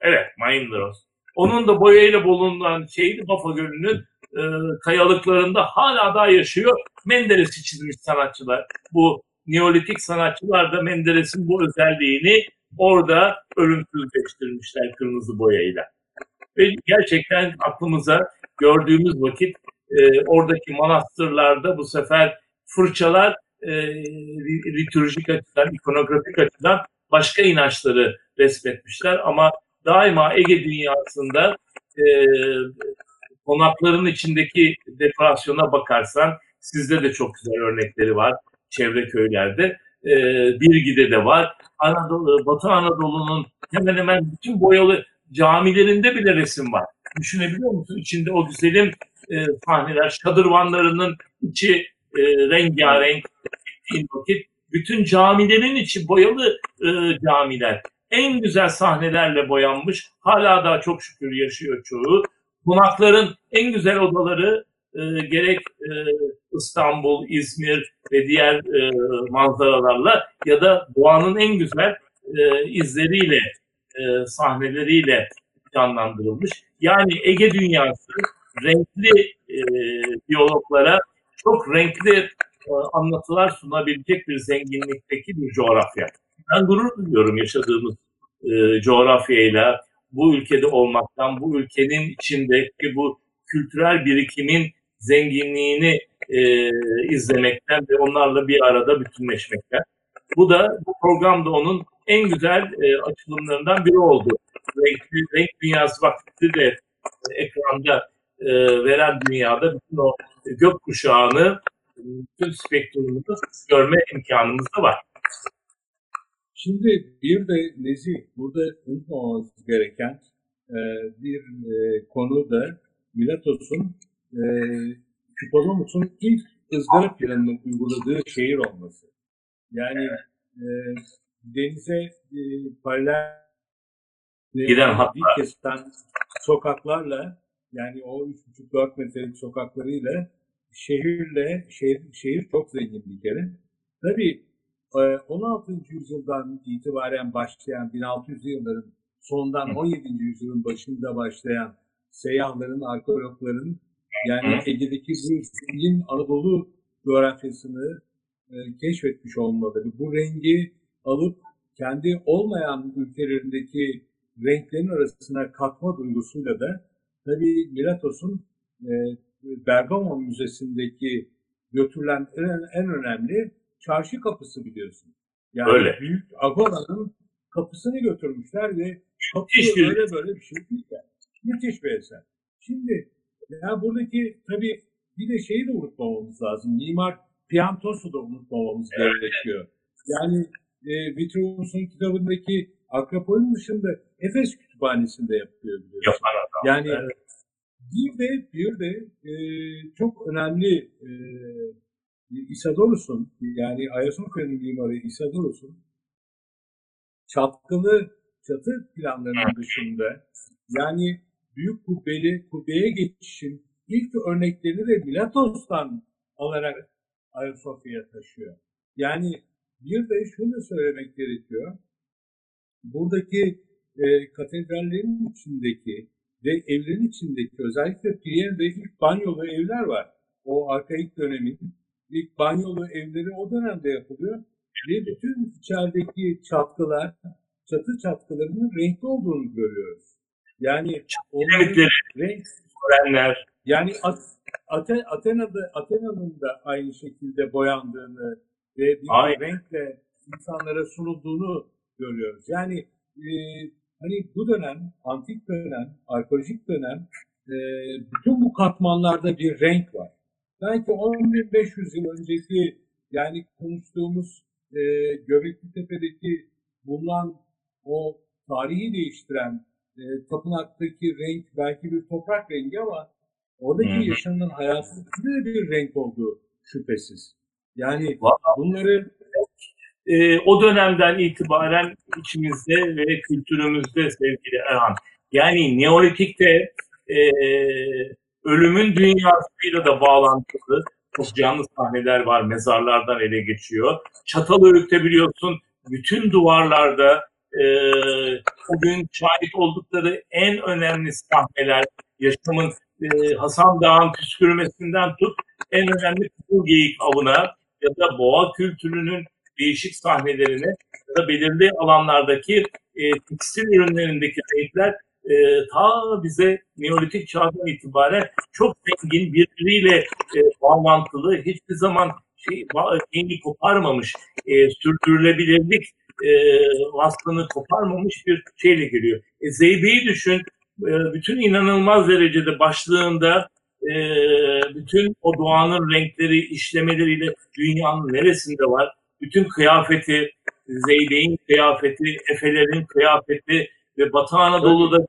evet Maindros. Onun da boyayla bulunan şeydi Bafa Gölü'nün e, kayalıklarında hala daha yaşıyor. Menderes'i çizmiş sanatçılar. Bu Neolitik sanatçılar da Menderes'in bu özelliğini orada ölümsüzleştirmişler kırmızı boyayla. Ve gerçekten aklımıza gördüğümüz vakit e, oradaki manastırlarda bu sefer fırçalar e, litürjik açıdan, ikonografik açıdan başka inançları resmetmişler ama daima Ege dünyasında e, konakların içindeki dekorasyona bakarsan sizde de çok güzel örnekleri var çevre köylerde. E, Birgi'de de var. Anadolu, Batı Anadolu'nun hemen hemen bütün boyalı camilerinde bile resim var. Düşünebiliyor musun? İçinde o güzelim e, sahneler, şadırvanlarının içi e, rengarenk vakit bütün camilerin içi boyalı e, camiler. En güzel sahnelerle boyanmış. Hala daha çok şükür yaşıyor çoğu. Konakların en güzel odaları e, gerek e, İstanbul, İzmir ve diğer e, manzaralarla ya da doğanın en güzel e, izleriyle, e, sahneleriyle canlandırılmış. Yani Ege dünyası renkli e, biyologlara çok renkli e, anlatılar sunabilecek bir zenginlikteki bir coğrafya. Ben gurur duyuyorum yaşadığımız e, coğrafyayla, bu ülkede olmaktan, bu ülkenin içindeki bu kültürel birikimin zenginliğini e, izlemekten ve onlarla bir arada bütünleşmekten. Bu da bu programda onun en güzel e, açılımlarından biri oldu. Renkli, renk dünyası vakti de e, ekranda e, veren dünyada bütün o gökkuşağını, bütün spektrumunu görme imkanımız da var. Şimdi bir de Nezih, burada unutmamamız gereken e, bir e, konu da Milatos'un e, Küpolomus'un ilk ızgara planını uyguladığı şehir olması. Yani e, denize e, paralel Giden hatlar. dik kesen sokaklarla yani o 3,5-4 metrelik sokaklarıyla şehirle şehir, şehir çok zengin bir kere. Tabii e, 16. yüzyıldan itibaren başlayan 1600'lü yılların sondan 17. yüzyılın başında başlayan seyyahların, arkeologların yani. Ege'deki bu zengin Anadolu coğrafyasını e, keşfetmiş olmaları, bu rengi alıp kendi olmayan ülkelerindeki renklerin arasına katma duygusuyla da tabii Milatos'un e, Bergamo Müzesi'ndeki götürülen en, en önemli çarşı kapısı biliyorsun. Yani Öyle. büyük Agora'nın kapısını götürmüşler ve kapı öyle böyle bir şey değil yani. Müthiş bir eser. Şimdi ya buradaki tabii bir de şeyi de unutmamamız lazım. Mimar Piantos'u da unutmamamız gerekiyor. Yani e, Vitruvius'un kitabındaki Akropol'ün dışında Efes Kütüphanesi'nde yapılıyor biliyorsun. Yani bir de bir de e, çok önemli e, Isadorus'un yani Ayasofya'nın mimarı Isadorus'un çatkılı çatı planlarının dışında yani büyük kubbeli kubbeye geçişin ilk örneklerini de Milatos'tan alarak Ayasofya'ya taşıyor. Yani bir de şunu söylemek gerekiyor. Buradaki e, katedrallerin içindeki ve evlerin içindeki özellikle Prien'de ilk banyolu evler var. O arkaik dönemin ilk banyolu evleri o dönemde yapılıyor. Ve bütün içerideki çatkılar, çatı çatkılarının renkli olduğunu görüyoruz. Yani onların renk yani At- Ate- Atena'da Atena'nın da aynı şekilde boyandığını ve bir Aynen. renkle insanlara sunulduğunu görüyoruz. Yani e, hani bu dönem, antik dönem, arkeolojik dönem e, bütün bu katmanlarda bir renk var. Belki 10.500 yıl önceki yani konuştuğumuz e, Göbekli Tepe'deki bulunan o tarihi değiştiren e, tapınaktaki renk belki bir toprak rengi ama oradaki Hı hı. yaşanılan hayatın içinde de bir renk olduğu şüphesiz. Yani Vallahi bunları e, o dönemden itibaren içimizde ve kültürümüzde sevgili Erhan. Yani Neolitik'te e, ölümün dünyasıyla da bağlantılı çok canlı sahneler var. Mezarlardan ele geçiyor. Çatalhöyük'te biliyorsun bütün duvarlarda e, o gün şahit oldukları en önemli sahneler yaşamın e, Hasan Dağ'ın püskürmesinden tut en önemli Kızıl Geyik avına ya da boğa kültürünün değişik sahnelerine ya da belirli alanlardaki e, tekstil ürünlerindeki renkler e, ta bize Neolitik çağdan itibaren çok zengin birbiriyle e, bağlantılı hiçbir zaman şey, şeyini koparmamış e, sürdürülebilirlik e, vasfını koparmamış bir şeyle geliyor. E, Zeybe'yi düşün bütün inanılmaz derecede başlığında e, bütün o doğanın renkleri işlemeleriyle dünyanın neresinde var? Bütün kıyafeti, Zeybe'in kıyafeti, Efelerin kıyafeti ve Batı Anadolu'da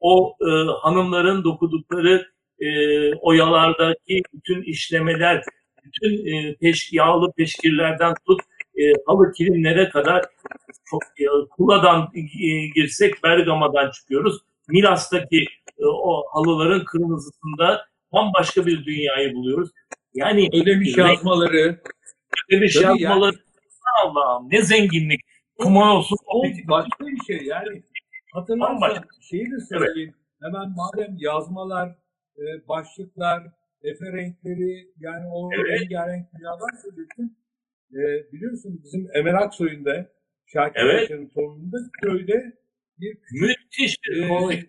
o e, hanımların dokudukları e, oyalardaki bütün işlemeler, bütün e, peş, yağlı peşkirlerden tut e, halı kilimlere kadar çok e, Kula'dan e, girsek Bergama'dan çıkıyoruz. Milas'taki e, o halıların kırmızısında bambaşka bir dünyayı buluyoruz. Yani ödemiş yazmaları ödemiş yazmaları Allah'ım ne zenginlik. Kuma olsun. o başka bir şey yani. Hatırlarsan Bambaşka. şeyi de söyleyeyim. Hemen madem yazmalar, e, başlıklar, efe renkleri yani o Evet. rengarenk dünyadan söylüyorsun. E, biliyorsun bizim Emel Aksoy'un da Şakir Evet. Paşa'nın torununda köyde bir Müthiş bir kolay.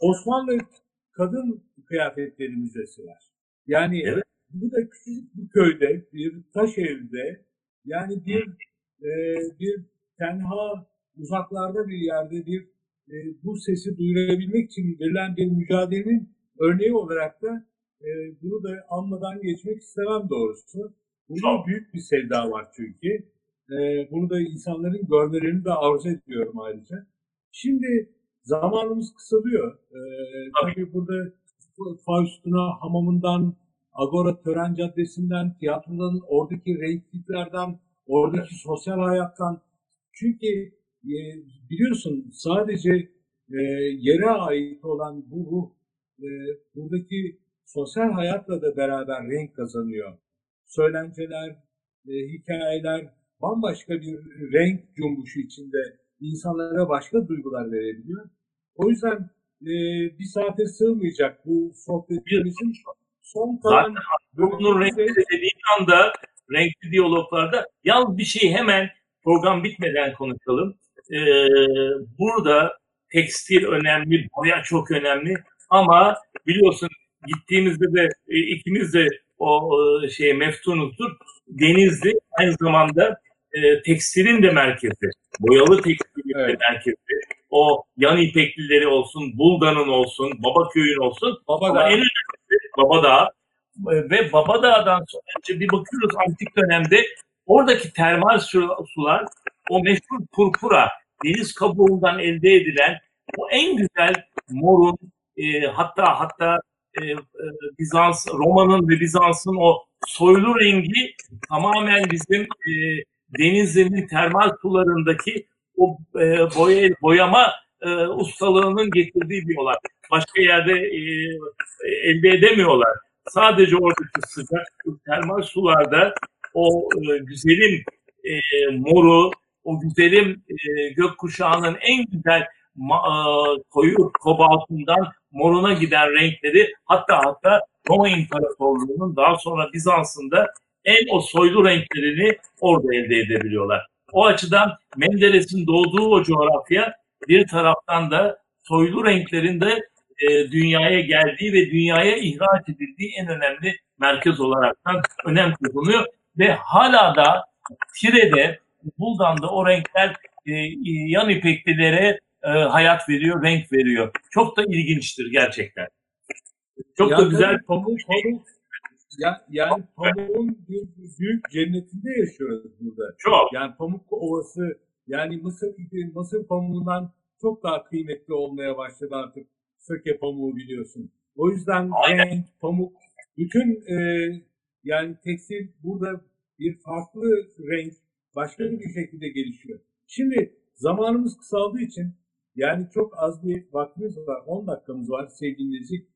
Osmanlı kadın kıyafetleri müzesi var. Yani Evet. bu da küçük bir köyde, bir taş evde, yani bir e, bir tenha uzaklarda bir yerde bir e, bu sesi duyurabilmek için verilen bir mücadelenin örneği olarak da e, bunu da anmadan geçmek istemem doğrusu. Çok. büyük bir sevda var çünkü. E, bunu da insanların görmelerini de arzu ediyorum ayrıca. Şimdi zamanımız kısalıyor. E, tabii burada Faustuna hamamından, Agora Tören Caddesi'nden, tiyatrodan, oradaki renkliklerden, oradaki sosyal hayattan. Çünkü e, biliyorsun sadece e, yere ait olan bu ruh e, buradaki sosyal hayatla da beraber renk kazanıyor. Söylenceler, e, hikayeler bambaşka bir renk cumbuşu içinde insanlara başka duygular verebiliyor. O yüzden e, bir saate sığmayacak bu sohbetimizin son kalan bunun renkli dediğin anda renkli diyaloglarda yalnız bir şey hemen program bitmeden konuşalım. Ee, burada tekstil önemli, boya çok önemli ama biliyorsun gittiğimizde de e, ikimiz de o e, şey meftunuzdur. Denizli aynı zamanda e, tekstilin de merkezi. Boyalı tekstilin evet. de merkezi. O yan ipeklileri olsun, Buldan'ın olsun, Babaköy'ün olsun. Babadağ. Ama en önemlisi Babadağ. Ve Babadağ'dan sonra bir bakıyoruz antik dönemde oradaki termal sular o meşhur purpura deniz kabuğundan elde edilen o en güzel morun e, hatta hatta e, e, Bizans, Roma'nın ve Bizans'ın o soylu rengi tamamen bizim e, denizlerin termal sularındaki o e, boya, boyama e, ustalığının getirdiği bir olay. Başka yerde e, elde edemiyorlar. Sadece oradaki sıcak termal sularda o e, güzelim e, moru, o güzelim e, gökkuşağının en güzel ma, e, koyu kobaltından moruna giden renkleri hatta hatta Roma İmparatorluğu'nun daha sonra Bizans'ın da en o soylu renklerini orada elde edebiliyorlar. O açıdan Menderes'in doğduğu o coğrafya bir taraftan da soylu renklerin de e, dünyaya geldiği ve dünyaya ihraç edildiği en önemli merkez olaraktan önem kazanıyor ve hala da Tire'de, Buldan'da o renkler e, yan ipeklilere e, hayat veriyor, renk veriyor. Çok da ilginçtir gerçekten. Çok ya da güzel pamuk, ya, yani pamuğun bir büyük cennetinde yaşıyoruz burada. Çok. Yani pamuk ovası, yani mısır mısır pamuğundan çok daha kıymetli olmaya başladı artık söke pamuğu biliyorsun. O yüzden renk, pamuk, bütün e, yani tekstil burada bir farklı renk, başka bir şekilde gelişiyor. Şimdi zamanımız kısaldığı için yani çok az bir vaktimiz var. 10 dakikamız var sevgili Nezik.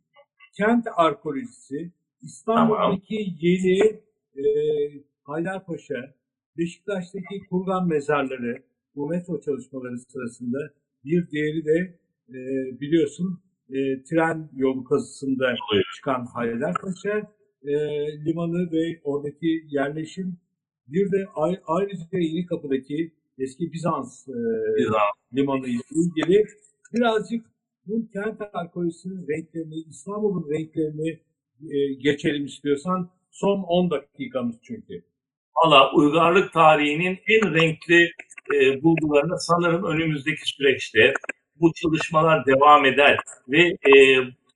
Kent arkeolojisi, İstanbul'daki tamam. yeni e, Haydarpaşa, Beşiktaş'taki kurgan mezarları, bu metro çalışmaları sırasında bir diğeri de e, biliyorsun e, tren yolu kazısında çıkan Haydarpaşa e, limanı ve oradaki yerleşim bir de ayrıca Yeni Kapı'daki eski Bizans, e, Bizans. limanı ile ilgili birazcık bu kent arkeolojisinin renklerini, İstanbul'un renklerini e, geçelim istiyorsan. Son 10 dakikamız çünkü. Valla uygarlık tarihinin en renkli e, bulgularını sanırım önümüzdeki süreçte bu çalışmalar devam eder ve e,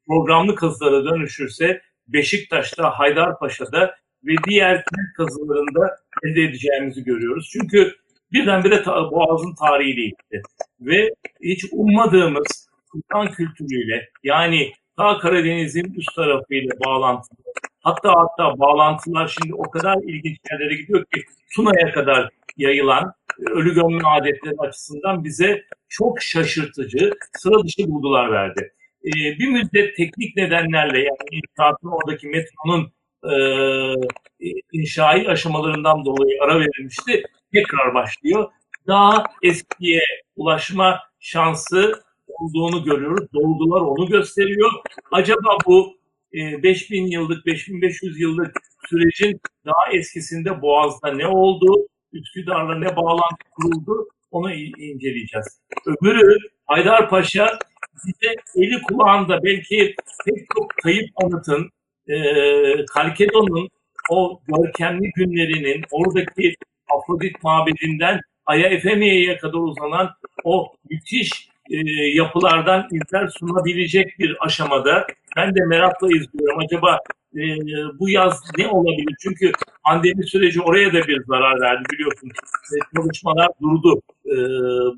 programlı kazılara dönüşürse Beşiktaş'ta, Haydarpaşa'da ve diğer kent kazılarında elde edeceğimizi görüyoruz. Çünkü birdenbire ta, Boğaz'ın tarihi değişti. Ve hiç ummadığımız sultan kültürüyle yani ta Karadeniz'in üst tarafıyla bağlantılı. Hatta hatta bağlantılar şimdi o kadar ilginç yerlere gidiyor ki Tuna'ya kadar yayılan ölü gömme adetleri açısından bize çok şaşırtıcı, sıra dışı bulgular verdi. Ee, bir müddet teknik nedenlerle yani inşaatın oradaki metronun e, inşai aşamalarından dolayı ara verilmişti. Tekrar başlıyor. Daha eskiye ulaşma şansı olduğunu görüyoruz. Dolgular onu gösteriyor. Acaba bu e, 5000 yıllık, 5500 yıllık sürecin daha eskisinde Boğaz'da ne oldu? Üsküdar'la ne bağlantı kuruldu? Onu inceleyeceğiz. Öbürü Haydarpaşa bize eli kulağında belki pek çok kayıp anıtın, e, Kalkedon'un o görkemli günlerinin, oradaki Afrodit mabedinden Aya Efemiye'ye kadar uzanan o müthiş e, yapılardan izler sunabilecek bir aşamada ben de merakla izliyorum. Acaba e, bu yaz ne olabilir? Çünkü pandemi süreci oraya da bir zarar verdi biliyorsun. E, çalışmalar durdu e,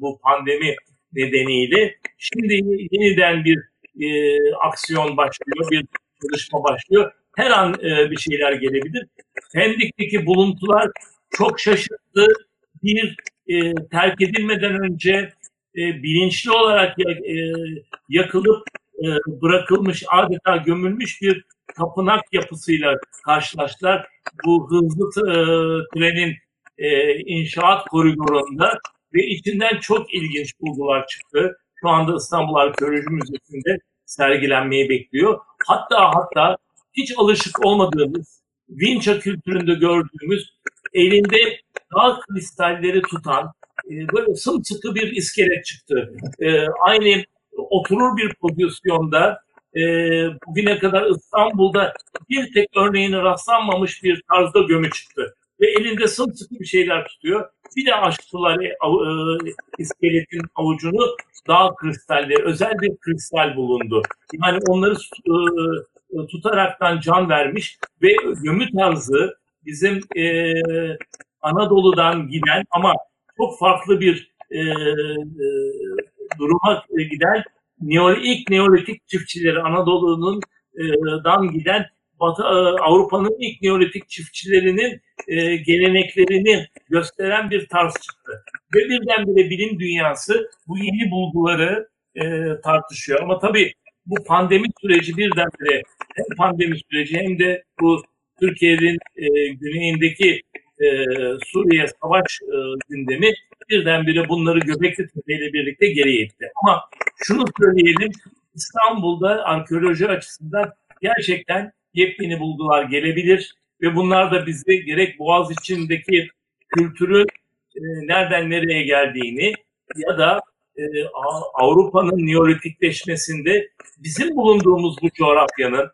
bu pandemi nedeniyle. Şimdi yeniden bir e, aksiyon başlıyor, bir çalışma başlıyor. Her an e, bir şeyler gelebilir. Pendik'teki buluntular çok şaşırttı. Bir, e, terk edilmeden önce e, bilinçli olarak e, yakılıp e, bırakılmış, adeta gömülmüş bir tapınak yapısıyla karşılaştılar. Bu hızlı e, trenin e, inşaat koridorunda ve içinden çok ilginç bulgular çıktı. Şu anda İstanbul Arkeoloji Müzesi'nde sergilenmeyi bekliyor. Hatta hatta hiç alışık olmadığımız Vinça kültüründe gördüğümüz elinde dağ kristalleri tutan böyle sımsıkı bir iskelet çıktı. E, aynı oturur bir pozisyonda e, bugüne kadar İstanbul'da bir tek örneğine rastlanmamış bir tarzda gömü çıktı. Ve elinde sımsıkı bir şeyler tutuyor. Bir de aşktılar e, iskeletin avucunu dağ kristalleri, özel bir kristal bulundu. Yani onları e, tutaraktan can vermiş ve gömü tarzı bizim Anadolu'dan giden ama çok farklı bir e, e, duruma giden Neol, ilk Neolitik çiftçileri Anadolu'nun e, dan giden Batı e, Avrupa'nın ilk Neolitik çiftçilerinin e, geleneklerini gösteren bir tarz çıktı. Ve birdenbire bilim dünyası bu yeni bulguları e, tartışıyor. Ama tabii bu pandemi süreci birdenbire hem pandemi süreci hem de bu Türkiye'nin e, güneyindeki e, Suriye savaş e, gündemi birdenbire bunları Göbekli Tepe birlikte geri itti. Ama şunu söyleyelim, İstanbul'da arkeoloji açısından gerçekten yepyeni bulgular gelebilir ve bunlar da bizi gerek Boğaz içindeki kültürü e, nereden nereye geldiğini ya da e, Avrupa'nın neolitikleşmesinde bizim bulunduğumuz bu coğrafyanın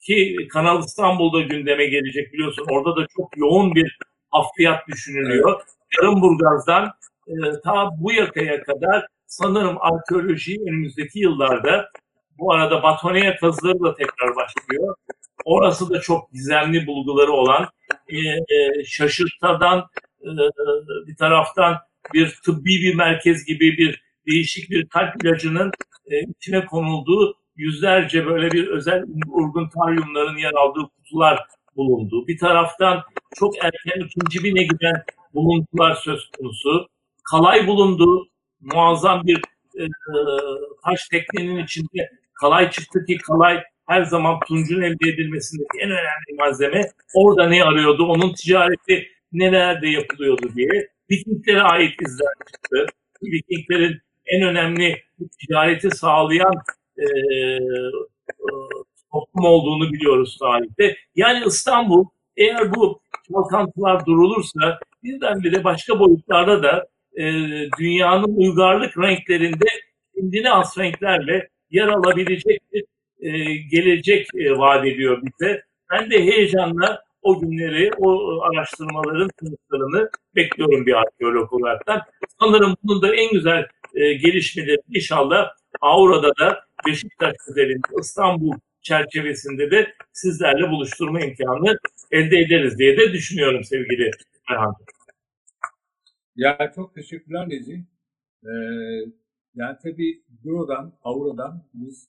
ki Kanal İstanbul'da gündeme gelecek biliyorsun. Orada da çok yoğun bir hafriyat düşünülüyor. Yarımburgaz'dan e, ta bu yakaya kadar sanırım arkeoloji önümüzdeki yıllarda bu arada Batoneya kazıları da tekrar başlıyor. Orası da çok gizemli bulguları olan e, e, şaşırtadan e, bir taraftan bir tıbbi bir merkez gibi bir değişik bir kalp ilacının e, içine konulduğu yüzlerce böyle bir özel urgun taryumların yer aldığı kutular bulundu. Bir taraftan çok erken ikinci bine giden buluntular söz konusu. Kalay bulundu. Muazzam bir e, taş teknenin içinde kalay çıktı ki kalay her zaman tuncun elde edilmesindeki en önemli malzeme. Orada ne arıyordu? Onun ticareti nelerde yapılıyordu diye. Vikinglere ait izler çıktı. Vikinglerin en önemli ticareti sağlayan e, e, toplum olduğunu biliyoruz tarihte. Yani İstanbul eğer bu çalkantılar durulursa birdenbire başka boyutlarda da e, dünyanın uygarlık renklerinde kendine az renklerle yer alabilecek bir e, gelecek e, vaat ediyor bize. Ben de heyecanla o günleri, o araştırmaların sonuçlarını bekliyorum bir arkeolog olaraktan. Sanırım bunun da en güzel e, gelişmeleri inşallah Avra'da da Beşiktaş üzerinde İstanbul çerçevesinde de sizlerle buluşturma imkanı elde ederiz diye de düşünüyorum sevgili Erhan. Ya çok teşekkürler Nezi. Ee, yani tabii Euro'dan, Avra'dan biz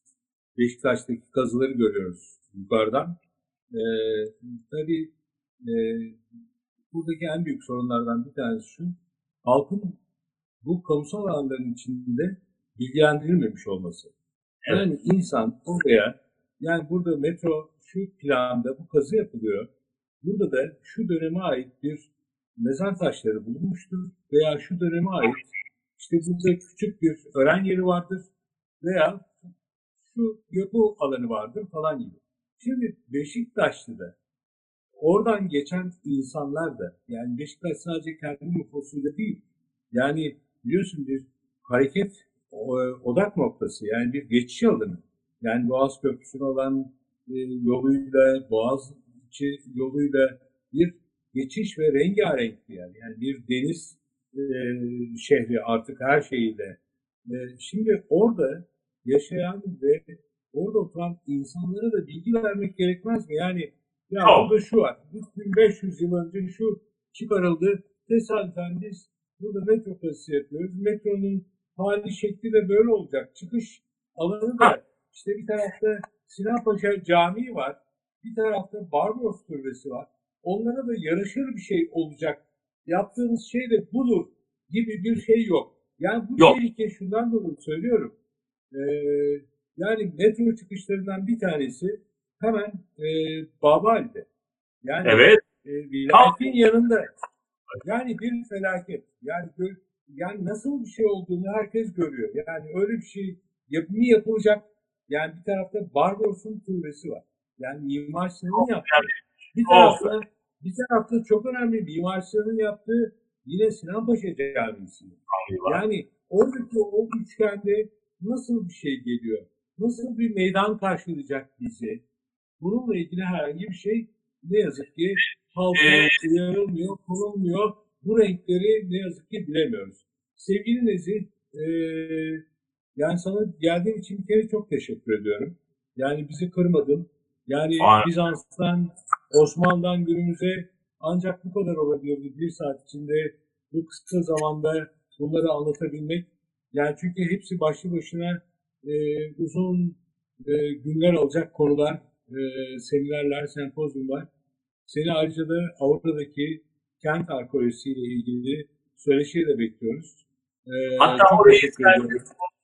Beşiktaş'taki kazıları görüyoruz yukarıdan. Ee, tabii e, buradaki en büyük sorunlardan bir tanesi şu, halkın bu kamusal alanların içinde bilgilendirilmemiş olması. Yani insan oraya, yani burada metro şu planda bu kazı yapılıyor. Burada da şu döneme ait bir mezar taşları bulunmuştur veya şu döneme ait işte burada küçük bir öğren yeri vardır veya şu yapı alanı vardır falan gibi. Şimdi Beşiktaşlı'da oradan geçen insanlar da yani Beşiktaş sadece kendi nüfusuyla değil yani biliyorsun bir hareket odak noktası yani bir geçiş alanı. Yani Boğaz Köprüsü'ne olan e, yoluyla, Boğaz içi yoluyla bir geçiş ve rengarenk bir yer. Yani bir deniz e, şehri artık her şeyiyle. E, şimdi orada yaşayan ve orada oturan insanlara da bilgi vermek gerekmez mi? Yani ya Çok. burada şu var. 3500 yıl önce şu çıkarıldı. Tesadüfen biz burada metro kazısı yapıyoruz. Metronun hali şekli de böyle olacak. Çıkış alanı da. İşte bir tarafta Sinan Paşa Camii var. Bir tarafta Barbaros Türbesi var. Onlara da yaraşır bir şey olacak. Yaptığımız şey de budur gibi bir şey yok. Yani bu Yok. tehlike şundan dolayı söylüyorum. Ee, yani metro çıkışlarından bir tanesi hemen e, Babali'de. Yani Evet. e, vilayetin yanında. Yani bir felaket. Yani yani nasıl bir şey olduğunu herkes görüyor. Yani öyle bir şey yapımı yapılacak. Yani bir tarafta Barbaros'un türbesi var. Yani Mimar Sinan'ın yaptığı. Bir tarafta, bir tarafta çok önemli Mimar Sinan'ın yaptığı yine Sinan Paşa Camisi. Yani oradaki o üçgende nasıl bir şey geliyor? Nasıl bir meydan karşılayacak bizi? Bununla ilgili herhangi bir şey ne yazık ki halka Ee, uyarılmıyor, konulmuyor. Bu renkleri ne yazık ki bilemiyoruz. Sevgili Nezih, eee, yani sana geldiğin için bir kere çok teşekkür ediyorum. Yani bizi kırmadın. Yani Aynen. Bizans'tan, Osmanlı'dan günümüze ancak bu kadar olabilirdi. Bir saat içinde bu kısa zamanda bunları anlatabilmek. Yani çünkü hepsi başlı başına e, uzun e, günler alacak konular, e, seminerler, sempozyumlar. Seni ayrıca da Avrupa'daki kent arkeolojisiyle ilgili söyleşiye de bekliyoruz. E, Hatta çok orayı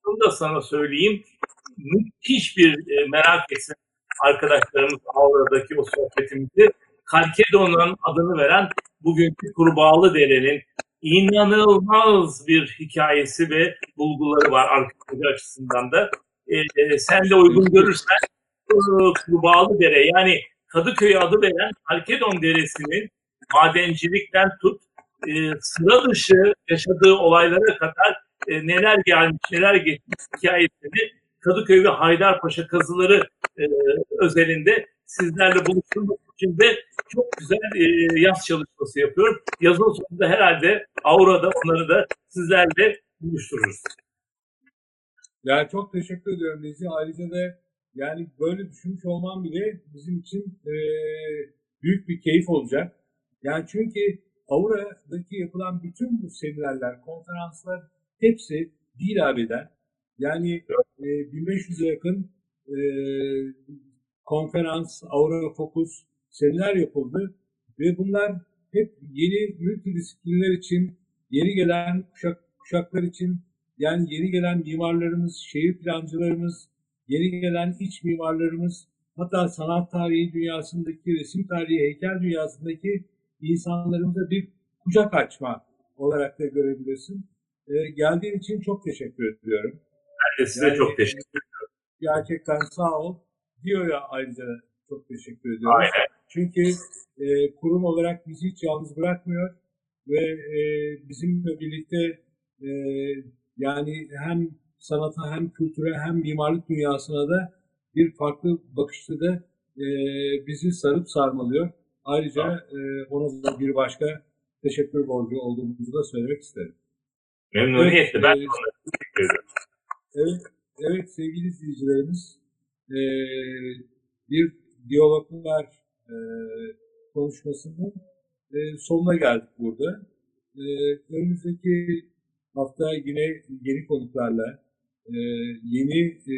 Bunu da sana söyleyeyim. Müthiş bir e, merak etsin arkadaşlarımız Avrupa'daki o sohbetimizi. Kalkedon'un adını veren bugünkü Kurbağalı Dere'nin inanılmaz bir hikayesi ve bulguları var arkeoloji açısından da. E, e, sen de uygun görürsen e, Kurbağalı Dere yani Kadıköy adı veren Kalkedon Deresi'nin madencilikten tut e, sıra dışı yaşadığı olaylara kadar e, neler gelmiş, neler geçmiş hikayesini Kadıköy ve Haydarpaşa kazıları e, özelinde sizlerle buluşturmak için de çok güzel e, yaz çalışması yapıyorum. Yazın sonunda herhalde Aura'da onları da sizlerle buluştururuz. Yani çok teşekkür ediyorum Nezi. Ayrıca da yani böyle düşünmüş olmam bile bizim için e, büyük bir keyif olacak. Yani çünkü Aura'daki yapılan bütün bu seminerler, konferanslar hepsi bir abiden yani e, 1500'e yakın e, konferans, Aura Focus seminer yapıldı ve bunlar hep yeni multidisiplinler için, yeni gelen kuşak, kuşaklar için yani yeni gelen mimarlarımız, şehir plancılarımız, yeni gelen iç mimarlarımız, hatta sanat tarihi dünyasındaki, resim tarihi, heykel dünyasındaki insanlarımıza bir kucak açma olarak da görebilirsin. Ee, geldiğin için çok teşekkür ediyorum. Ben de size Yani, çok teşekkür ederim. Gerçekten sağ ol. Dio'ya ayrıca çok teşekkür ediyorum. Aynen. Çünkü e, kurum olarak bizi hiç yalnız bırakmıyor ve e, bizimle birlikte e, yani hem sanata hem kültüre hem mimarlık dünyasına da bir farklı bakışta da e, bizi sarıp sarmalıyor. Ayrıca e, ona da bir başka teşekkür borcu olduğumuzu da söylemek isterim. Memnuniyetle. Ben Evet, teşekkür ederim. Evet, evet sevgili izleyicilerimiz, e, bir diyaloglar e, konuşmasının e, sonuna geldik burada. E, önümüzdeki hafta yine yeni konuklarla, e, yeni e,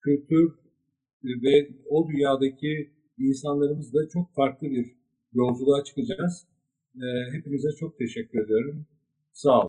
kültür ve o dünyadaki insanlarımızla çok farklı bir yolculuğa çıkacağız. E, hepinize çok teşekkür ediyorum. Sağ olun.